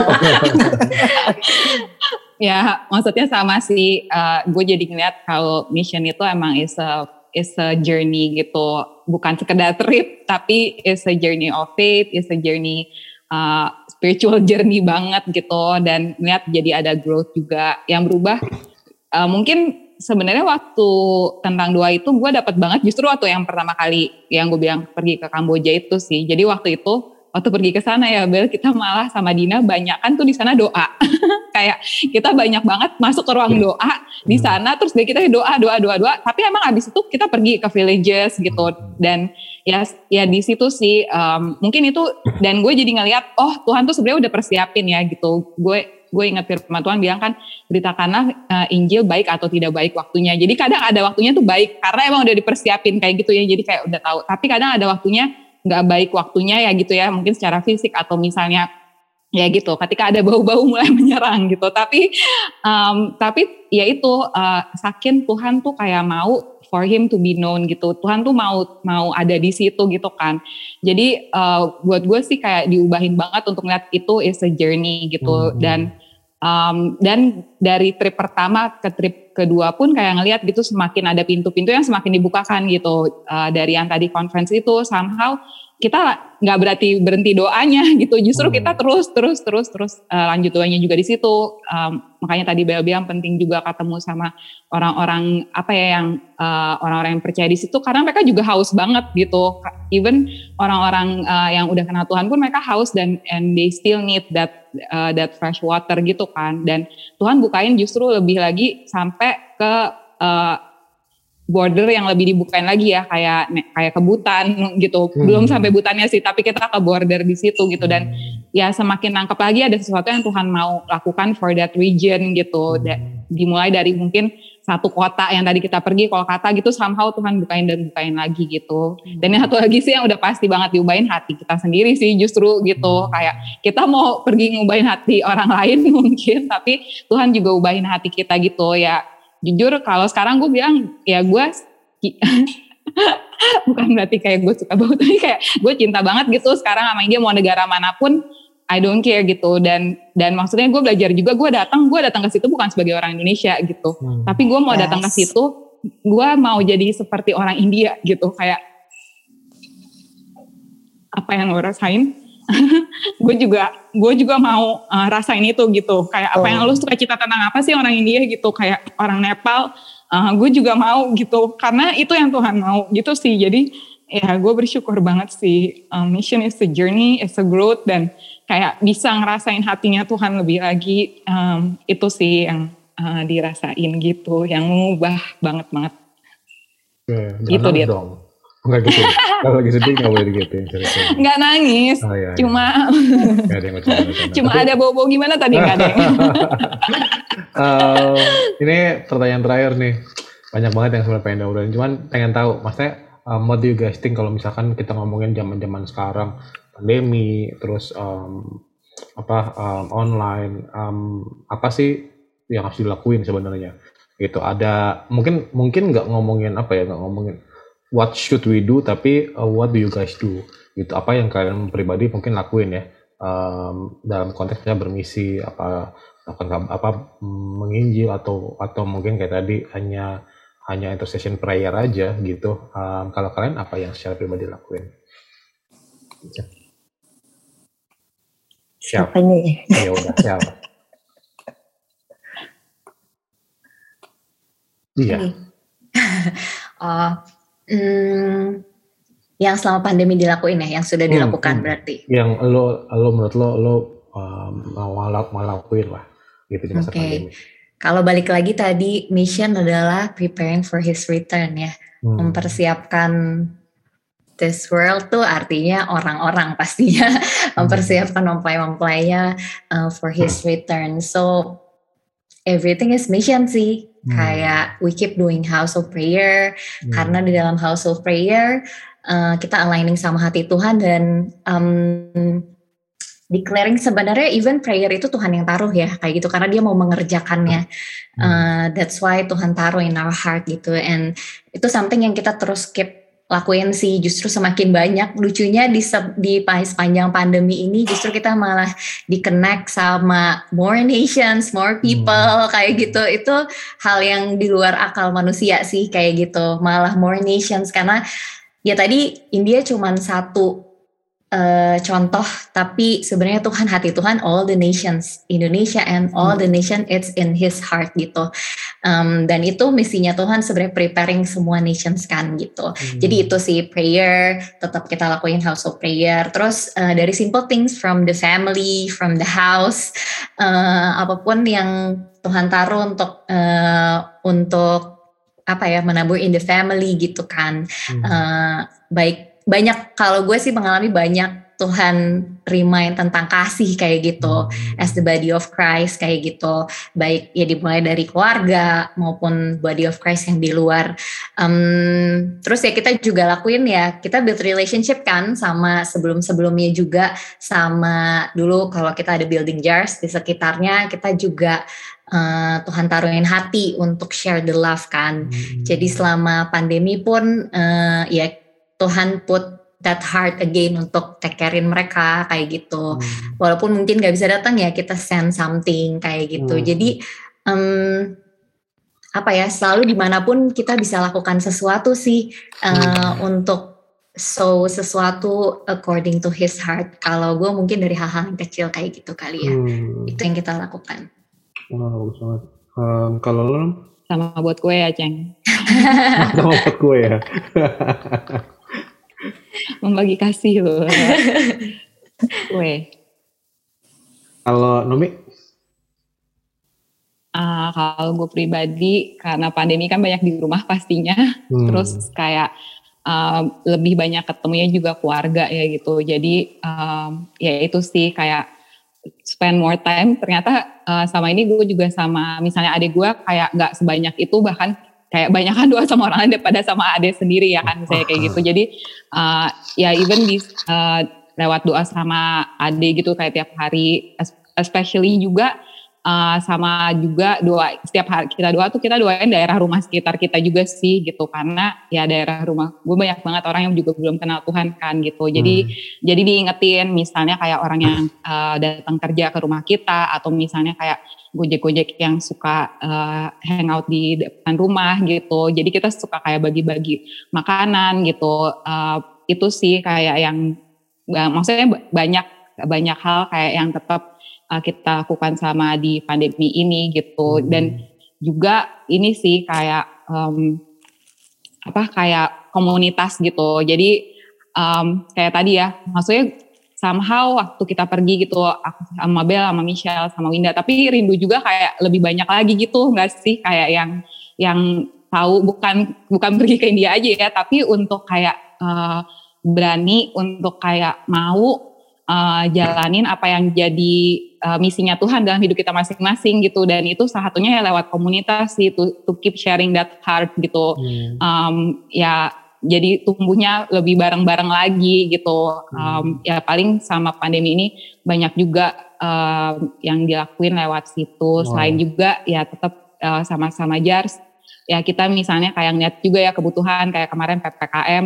ya maksudnya sama sih, uh, gue jadi ngeliat kalau mission itu emang is a is a journey gitu, bukan sekedar trip, tapi is a journey of faith, is a journey uh, spiritual journey banget gitu, dan ngeliat jadi ada growth juga yang berubah. Uh, mungkin sebenarnya waktu tentang dua itu gue dapat banget justru waktu yang pertama kali yang gue bilang pergi ke Kamboja itu sih. Jadi waktu itu waktu pergi ke sana ya Bel kita malah sama Dina banyak kan tuh di sana doa. *laughs* Kayak kita banyak banget masuk ke ruang doa di hmm. sana terus dia kita doa doa doa doa. Tapi emang abis itu kita pergi ke villages gitu dan ya ya di situ sih um, mungkin itu dan gue jadi ngeliat oh Tuhan tuh sebenarnya udah persiapin ya gitu. Gue gue ingat firman Tuhan bilang kan beritakanlah uh, Injil baik atau tidak baik waktunya. Jadi kadang ada waktunya tuh baik karena emang udah dipersiapin kayak gitu ya. Jadi kayak udah tahu. Tapi kadang ada waktunya nggak baik waktunya ya gitu ya. Mungkin secara fisik atau misalnya ya gitu ketika ada bau-bau *laughs* mulai menyerang gitu tapi um, tapi ya itu uh, sakin Tuhan tuh kayak mau for him to be known gitu Tuhan tuh mau mau ada di situ gitu kan jadi uh, buat gue sih kayak diubahin banget untuk lihat itu is a journey gitu hmm. dan um, dan dari trip pertama ke trip kedua pun kayak ngelihat gitu semakin ada pintu-pintu yang semakin dibukakan gitu. Uh, dari yang tadi conference itu somehow kita nggak berarti berhenti doanya *laughs* gitu. Justru hmm. kita terus terus terus terus uh, lanjut doanya juga di situ. Um, makanya tadi Bel bilang penting juga ketemu sama orang-orang apa ya yang uh, orang-orang yang percaya di situ. Karena mereka juga haus banget gitu. Even orang-orang uh, yang udah kenal Tuhan pun mereka haus dan and they still need that uh, that fresh water gitu kan. Dan Tuhan bukain justru lebih lagi sampai ke uh, border yang lebih dibukain lagi ya kayak kayak kebutan gitu hmm. belum sampai butannya sih tapi kita ke border di situ gitu dan hmm. ya semakin nangkep lagi ada sesuatu yang Tuhan mau lakukan for that region gitu hmm. dimulai dari mungkin satu kota yang tadi kita pergi kalau kata gitu somehow Tuhan bukain dan bukain lagi gitu hmm. dan yang satu lagi sih yang udah pasti banget diubahin hati kita sendiri sih justru gitu hmm. kayak kita mau pergi ngubahin hati orang *laughs* lain mungkin tapi Tuhan juga ubahin hati kita gitu ya jujur kalau sekarang gue bilang ya gue *laughs* bukan berarti kayak gue suka banget tapi kayak gue cinta banget gitu sekarang sama dia mau negara mana pun I don't care gitu dan dan maksudnya gue belajar juga gue datang gue datang ke situ bukan sebagai orang Indonesia gitu hmm. tapi gue mau yes. datang ke situ gue mau jadi seperti orang India gitu kayak apa yang lo rasain *laughs* gue juga gue juga mau uh, rasain itu gitu. Kayak apa oh. yang lu suka cita tentang apa sih orang India gitu? Kayak orang Nepal uh, gue juga mau gitu. Karena itu yang Tuhan mau gitu sih. Jadi ya gue bersyukur banget sih um, mission is a journey is a growth dan kayak bisa ngerasain hatinya Tuhan lebih lagi um, itu sih yang uh, dirasain gitu yang mengubah banget banget yeah, gitu dia dong Enggak gitu. Kalau lagi sedih enggak boleh gitu Enggak nangis. Oh, iya, iya. Cuma Enggak ada yang *laughs* Cuma ada bau-bau gimana tadi enggak ada. uh, *laughs* ini pertanyaan terakhir nih. Banyak banget yang sebenarnya pengen ngobrolin. Cuman pengen tahu, maksudnya um, what do you guys think kalau misalkan kita ngomongin zaman-zaman sekarang pandemi terus um, apa um, online um, apa sih yang harus dilakuin sebenarnya gitu ada mungkin mungkin nggak ngomongin apa ya nggak ngomongin what should we do tapi uh, what do you guys do? Gitu apa yang kalian pribadi mungkin lakuin ya um, dalam konteksnya bermisi apa apa, apa menginjil atau atau mungkin kayak tadi hanya hanya intercession prayer aja gitu. Um, kalau kalian apa yang secara pribadi lakuin? Siapa nih ya udah siapa *laughs* iya. Oh *laughs* Hmm, yang selama pandemi dilakuin ya, yang sudah hmm, dilakukan hmm, berarti. Yang lo, lo menurut lo, lo um, mau ngelakuin lah gitu di masa okay. pandemi. Kalau balik lagi tadi mission adalah preparing for his return ya, hmm. mempersiapkan this world tuh artinya orang-orang pastinya hmm. *laughs* mempersiapkan mempelai-mempelainya uh, for his return. So everything is mission sih. Hmm. Kayak we keep doing house of prayer hmm. karena di dalam house of prayer uh, kita aligning sama hati Tuhan dan um, declaring sebenarnya even prayer itu Tuhan yang taruh ya kayak gitu karena dia mau mengerjakannya. Uh, that's why Tuhan taruh in our heart gitu and itu something yang kita terus keep lakuin sih justru semakin banyak. Lucunya di di sepanjang pandemi ini justru kita malah di connect sama more nations more people hmm. kayak gitu. Itu hal yang di luar akal manusia sih kayak gitu. Malah more nations karena ya tadi India cuma satu uh, contoh tapi sebenarnya Tuhan hati Tuhan all the nations Indonesia and all the nation it's in His heart gitu um, dan itu misinya Tuhan sebenarnya preparing semua nations kan gitu hmm. jadi itu sih prayer tetap kita lakuin house of prayer terus uh, dari simple things from the family from the house uh, apa pun yang Tuhan taruh untuk uh, untuk apa ya menabur in the family gitu kan hmm. uh, baik banyak kalau gue sih mengalami banyak Tuhan remind tentang kasih kayak gitu as the body of Christ kayak gitu. Baik ya dimulai dari keluarga maupun body of Christ yang di luar. Um, terus ya kita juga lakuin ya kita build relationship kan sama sebelum sebelumnya juga sama dulu kalau kita ada building jars di sekitarnya kita juga uh, Tuhan taruhin hati untuk share the love kan. Hmm. jadi selama pandemi pun uh, ya Tuhan put that heart again untuk take carein mereka kayak gitu. Hmm. Walaupun mungkin gak bisa datang ya kita send something kayak gitu. Hmm. Jadi um, apa ya selalu di mana pun kita bisa lakukan sesuatu sih uh, hmm. untuk so sesuatu according to his heart. Kalau gue mungkin dari hal-hal yang kecil kayak gitu kali ya. Hmm. Itu yang kita lakukan. Wow, sangat. Um, kalau lo? Sama buat gue ya, Ceng. *laughs* Sama buat gue ya. *laughs* membagi kasih loh. *laughs* Gue. Kalau Nomi? Uh, kalau gue pribadi karena pandemi kan banyak di rumah pastinya, hmm. terus kayak uh, lebih banyak ketemunya juga keluarga ya gitu. Jadi um, ya itu sih kayak spend more time. Ternyata uh, sama ini gue juga sama misalnya adik gue kayak nggak sebanyak itu bahkan kayak banyak kan doa sama orang lain daripada sama adik sendiri ya kan saya kayak gitu. Jadi uh, ya even di uh, lewat doa sama adik gitu kayak tiap hari especially juga uh, sama juga doa setiap hari kita doa tuh kita doain daerah rumah sekitar kita juga sih gitu. Karena ya daerah rumah gue banyak banget orang yang juga belum kenal Tuhan kan gitu. Jadi hmm. jadi diingetin misalnya kayak orang yang uh, datang kerja ke rumah kita atau misalnya kayak gojek-gojek yang suka uh, hangout di depan rumah gitu. Jadi kita suka kayak bagi-bagi makanan gitu. Uh, itu sih kayak yang maksudnya banyak banyak hal kayak yang tetap uh, kita lakukan sama di pandemi ini gitu. Hmm. dan juga ini sih kayak um, apa kayak komunitas gitu. Jadi um, kayak tadi ya maksudnya somehow waktu kita pergi gitu aku sama Bel sama Michelle sama Winda. Tapi rindu juga kayak lebih banyak lagi gitu nggak sih? Kayak yang yang tahu bukan bukan pergi ke India aja ya tapi untuk kayak uh, berani untuk kayak mau uh, jalanin apa yang jadi uh, misinya Tuhan dalam hidup kita masing-masing gitu. Dan itu salah satunya ya lewat komunitas sih to, to keep sharing that heart gitu. Hmm. um, ya jadi tumbuhnya lebih bareng-bareng lagi gitu. Um, ya paling sama pandemi ini banyak juga uh, yang dilakuin lewat situ wow. selain juga ya tetap uh, sama-sama jars. Ya kita misalnya kayak ngeliat juga ya kebutuhan kayak kemarin ppkm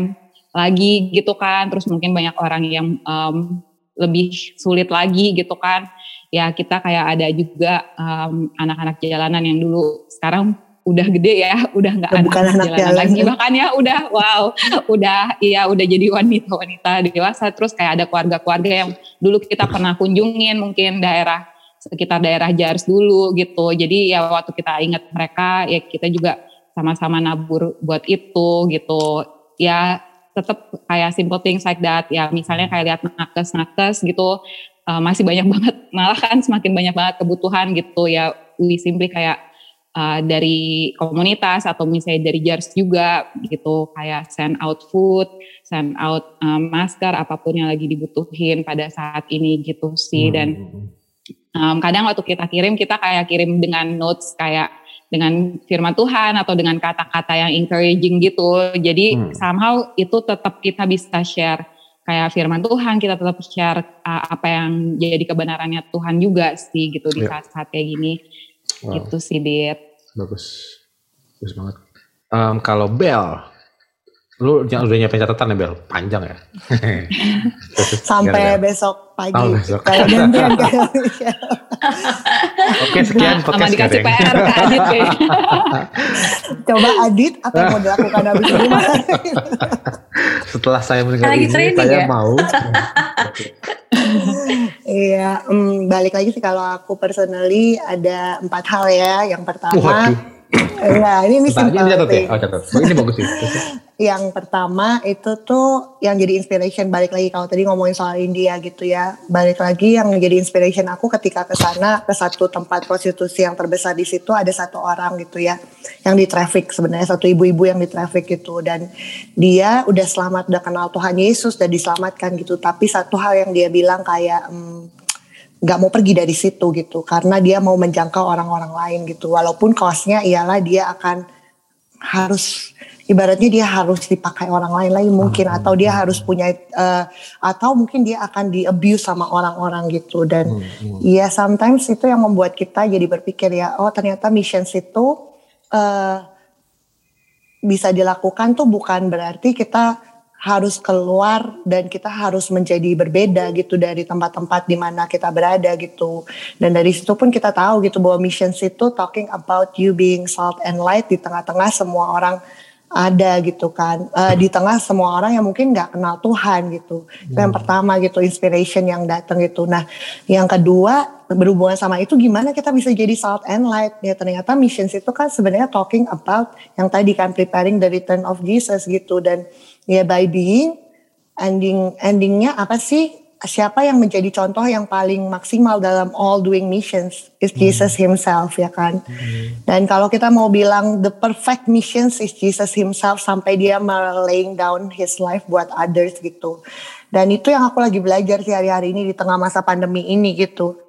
lagi gitu kan. Terus mungkin banyak orang yang um, lebih sulit lagi gitu kan. Ya kita kayak ada juga um, anak-anak jalanan yang dulu sekarang udah gede ya, udah nggak anak, anak jalanan, lagi. Bahkan ya udah wow, udah iya udah jadi wanita-wanita dewasa. Terus kayak ada keluarga-keluarga yang dulu kita pernah kunjungin mungkin daerah sekitar daerah Jars dulu gitu. Jadi ya waktu kita ingat mereka ya kita juga sama-sama nabur buat itu gitu. Ya tetap kayak simple things like that ya misalnya kayak lihat nakes nakes gitu uh, masih banyak *laughs* banget malah kan semakin banyak banget kebutuhan gitu ya we simply kayak uh, dari komunitas atau misalnya dari jars juga gitu kayak send out food send out um, masker apa pun yang lagi dibutuhin pada saat ini gitu sih hmm. dan um, kadang waktu kita kirim kita kayak kirim dengan notes kayak dengan firman Tuhan atau dengan kata-kata yang encouraging gitu. Jadi hmm. somehow itu tetap kita bisa share kayak firman Tuhan, kita tetap share uh, apa yang jadi kebenarannya Tuhan juga sih gitu di ya. saat-saat kayak gini. Wow. Gitu sih, Dit. Bagus. Bagus banget. Um, kalau Bel, Lu udah nyiapin catatan ya Bel? Panjang ya? *laughs* Sampai Gara -gara. besok pagi. Oh, besok. Kalau gantian *laughs* Oke sekian podcast Sama dikasih PR ke Adit ya. *laughs* Coba Adit apa yang mau dilakukan habis ini? Setelah saya mendengar ini saya ya? mau. Iya, um, balik lagi sih kalau aku personally ada empat hal ya. Yang pertama, Waduh Enggak, ini ini simple. catat ya? Oh catat. Oh, ini bagus sih. Yang pertama itu tuh yang jadi inspiration balik lagi kalau tadi ngomongin soal India gitu ya. Balik lagi yang jadi inspiration aku ketika ke sana ke satu tempat prostitusi yang terbesar di situ ada satu orang gitu ya yang di traffic sebenarnya satu ibu-ibu yang di traffic gitu dan dia udah selamat udah kenal Tuhan Yesus dan diselamatkan gitu. Tapi satu hal yang dia bilang kayak hmm, nggak mau pergi dari situ gitu karena dia mau menjangkau orang-orang lain gitu. Walaupun costnya ialah dia akan harus ibaratnya dia harus dipakai orang lain lagi mungkin atau dia harus punya eh, atau mungkin dia akan di abuse sama orang-orang gitu. Dan ya sometimes itu yang membuat kita jadi berpikir ya oh ternyata missions itu eh, bisa dilakukan tuh bukan berarti kita harus keluar dan kita harus menjadi berbeda gitu dari tempat-tempat di mana kita berada gitu. Dan dari situ pun kita tahu gitu bahwa missions itu talking about you being salt and light. Di tengah-tengah semua orang ada gitu kan. Eh, di tengah semua orang yang mungkin nggak kenal Tuhan gitu. Itu yang pertama gitu inspiration yang datang gitu nah yang kedua berhubungan sama itu gimana kita bisa jadi salt and light? Ya ternyata missions itu kan sebenarnya talking about yang tadi kan preparing the return of Jesus gitu. Dan ya by being ending endingnya apa sih? Siapa yang menjadi contoh yang paling maksimal dalam all doing missions is Jesus himself ya kan? Dan kalau kita mau bilang the perfect missions is Jesus himself sampai dia laying down his life buat others gitu. Dan itu yang aku lagi belajar sih hari-hari ini di tengah masa pandemi ini gitu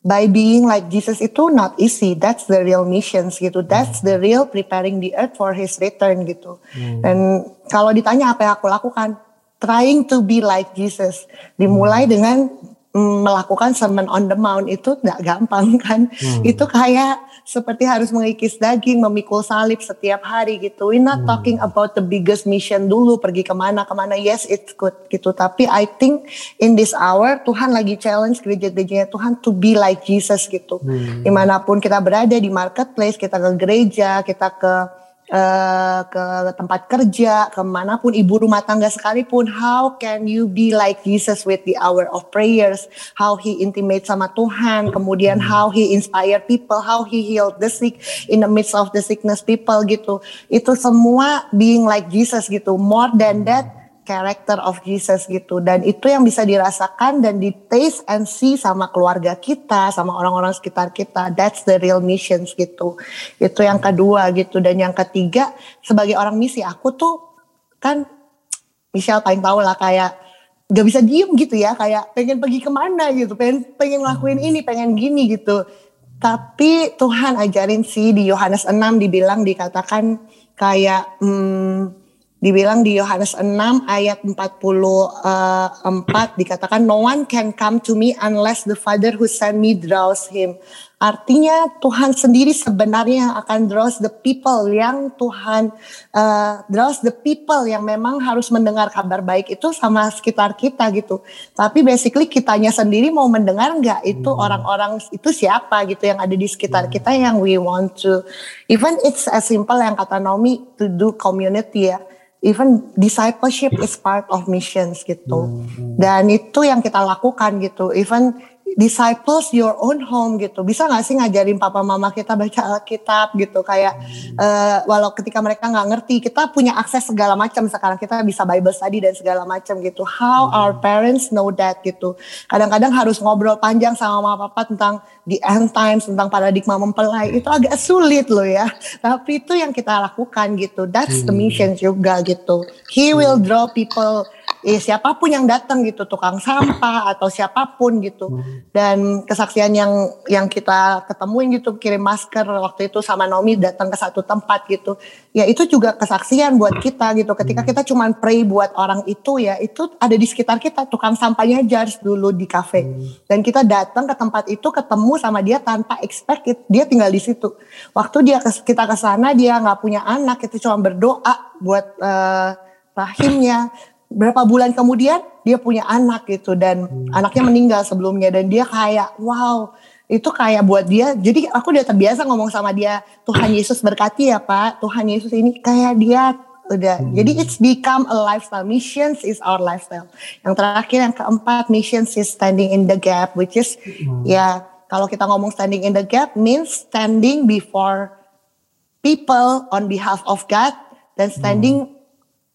by being like Jesus itu not easy. That's the real missions gitu. That's the real preparing the earth for His return gitu. Dan kalau ditanya apa yang aku lakukan, trying to be like Jesus. Dimulai dengan mm, melakukan sermon on the mount itu nggak gampang kan. Itu kayak seperti harus mengikis daging, memikul salib setiap hari gitu. We're not talking about the biggest mission dulu pergi ke mana ke mana. Yes, it's good gitu. Tapi I think in this hour Tuhan lagi challenge gereja-gerejanya Tuhan to be like Jesus gitu. Di mana pun kita berada di marketplace, kita ke gereja, kita ke eh, ke tempat kerja, ke mana pun ibu rumah tangga sekalipun, how can you be like Jesus with the hour of prayers, how he intimate sama Tuhan, kemudian how he inspire people, how he healed the sick in the midst of the sickness people gitu. Itu semua being like Jesus gitu. More than that, character of Jesus gitu. Dan itu yang bisa dirasakan dan di taste and see sama keluarga kita sama orang-orang sekitar kita. That's the real missions gitu. Itu yang kedua gitu. Dan yang ketiga sebagai orang misi aku tuh kan Michelle paling tahu lah kayak gak bisa diem gitu ya. Kayak pengen pergi ke mana gitu. Pengen pengen ngelakuin ini pengen gini gitu. Tapi Tuhan ajarin sih di Yohanes 6 dibilang dikatakan kayak hmm, dibilang di Yohanes 6 ayat 44 dikatakan no one can come to me unless the father who sent me draws him. Artinya Tuhan sendiri sebenarnya yang akan draws the people yang Tuhan uh, draws the people yang memang harus mendengar kabar baik itu sama sekitar kita gitu. Tapi basically kitanya sendiri mau mendengar nggak itu orang-orang itu siapa gitu yang ada di sekitar kita yang we want to even it's as simple yang kata Naomi to do community ya even discipleship is part of missions gitu. Dan itu yang kita lakukan gitu. Even disciples your own home gitu. Bisa gak sih ngajarin papa mama kita baca Alkitab gitu kayak eh, walau ketika mereka nggak ngerti kita punya akses segala macam sekarang kita bisa Bible study dan segala macam gitu. How our parents know that gitu. Kadang-kadang harus ngobrol panjang sama mama papa tentang the end times tentang paradigma mempelai itu agak sulit loh ya. *laughs* Tapi itu yang kita lakukan gitu. That's the mission juga gitu. He will draw people eh, siapa pun yang datang gitu tukang sampah atau siapa pun gitu. Dan kesaksian yang yang kita ketemuin gitu kirim masker waktu itu sama Nomi datang ke satu tempat gitu. Ya itu juga kesaksian buat kita gitu. Ketika kita cuman pray buat orang itu ya itu ada di sekitar kita. Tukang sampahnya Jars dulu di cafe. Dan kita datang ke tempat itu ketemu sama dia tanpa expect it, dia tinggal di situ. Waktu dia kes- kita ke sana dia nggak punya anak kita cuma berdoa buat eh, rahimnya berapa bulan kemudian dia punya anak gitu dan anaknya meninggal sebelumnya dan dia kayak wow itu kayak buat dia. Jadi aku udah terbiasa ngomong sama dia Tuhan Yesus berkati ya Pak. Tuhan Yesus ini kayak dia. Udah. Jadi it's become a lifestyle. Missions is our lifestyle. Yang terakhir yang keempat missions is standing in the gap which is ya kalau kita ngomong standing in the gap means standing before people on behalf of God dan standing hmm.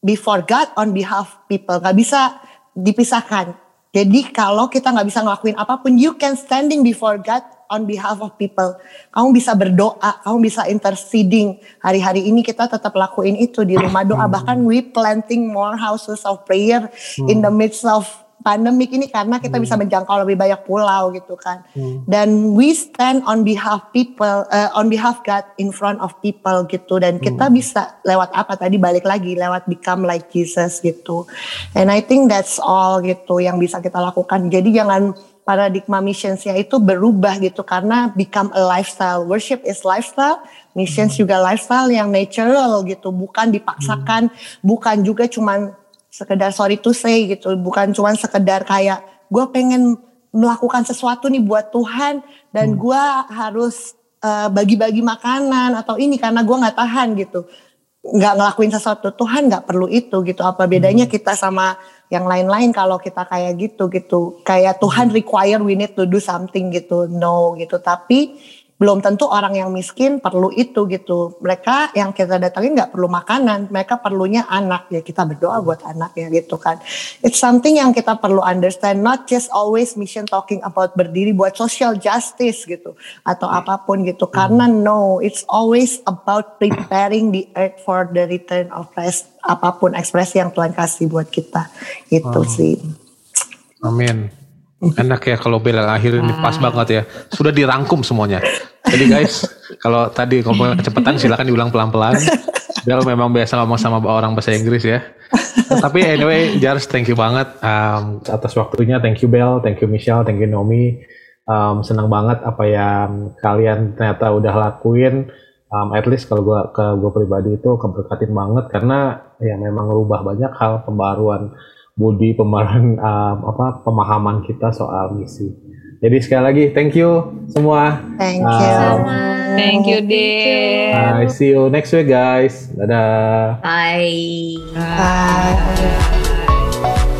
Before God on behalf people. Gak bisa dipisahkan. Jadi kalau kita nggak bisa ngelakuin apa pun, you can standing before God on behalf of people. Kamu bisa berdoa, kamu bisa interceding. Hari-hari ini kita tetap lakuin itu di rumah doa. Bahkan we planting more houses of prayer hmm. in the midst of pandemik ini karena kita hmm. bisa menjangkau lebih banyak pulau gitu kan. Hmm. Dan we stand on behalf people, uh, on behalf God in front of people gitu. Dan kita hmm. bisa lewat apa tadi balik lagi lewat become like Jesus gitu. And I think that's all gitu yang bisa kita lakukan. Jadi jangan paradigma missionsnya itu berubah gitu karena become a lifestyle. Worship is lifestyle, missions hmm. juga lifestyle yang natural gitu, bukan dipaksakan, hmm. bukan juga cuman sekedar sorry to say gitu bukan cuma sekedar kayak gue pengen melakukan sesuatu nih buat Tuhan dan hmm. gue harus uh, bagi-bagi makanan atau ini karena gue nggak tahan gitu nggak ngelakuin sesuatu Tuhan nggak perlu itu gitu apa bedanya hmm. kita sama yang lain-lain kalau kita kayak gitu gitu kayak Tuhan hmm. require we need to do something gitu no gitu tapi belum tentu orang yang miskin perlu itu gitu. Mereka yang kita datangin nggak perlu makanan, mereka perlunya anak ya kita berdoa buat anak ya gitu kan. It's something yang kita perlu understand, not just always mission talking about berdiri buat social justice gitu atau apa pun gitu. Karena no, it's always about preparing the earth for the return of Christ. Apa pun ekspresi yang Tuhan kasih buat kita itu oh. sih. Amin. Enak ya kalau bela akhir ini pas banget ya. Sudah dirangkum semuanya. Jadi guys, kalau tadi ngomong kecepatan silakan diulang pelan-pelan. Bel memang biasa ngomong sama orang bahasa Inggris ya. Tapi anyway, Jars thank you banget um, atas waktunya. Thank you Bel, thank you Michelle, thank you Nomi. Um, senang banget apa yang kalian ternyata udah lakuin. Um, at least kalau gue ke gue pribadi itu keberkatin banget karena ya memang rubah banyak hal pembaruan budi pemahaman *laughs* um, apa pemahaman kita soal misi. Jadi sekali lagi thank you semua. Thank you. Um, thank you, Dear. I see you next week guys. Dadah. Bye. Bye. Bye.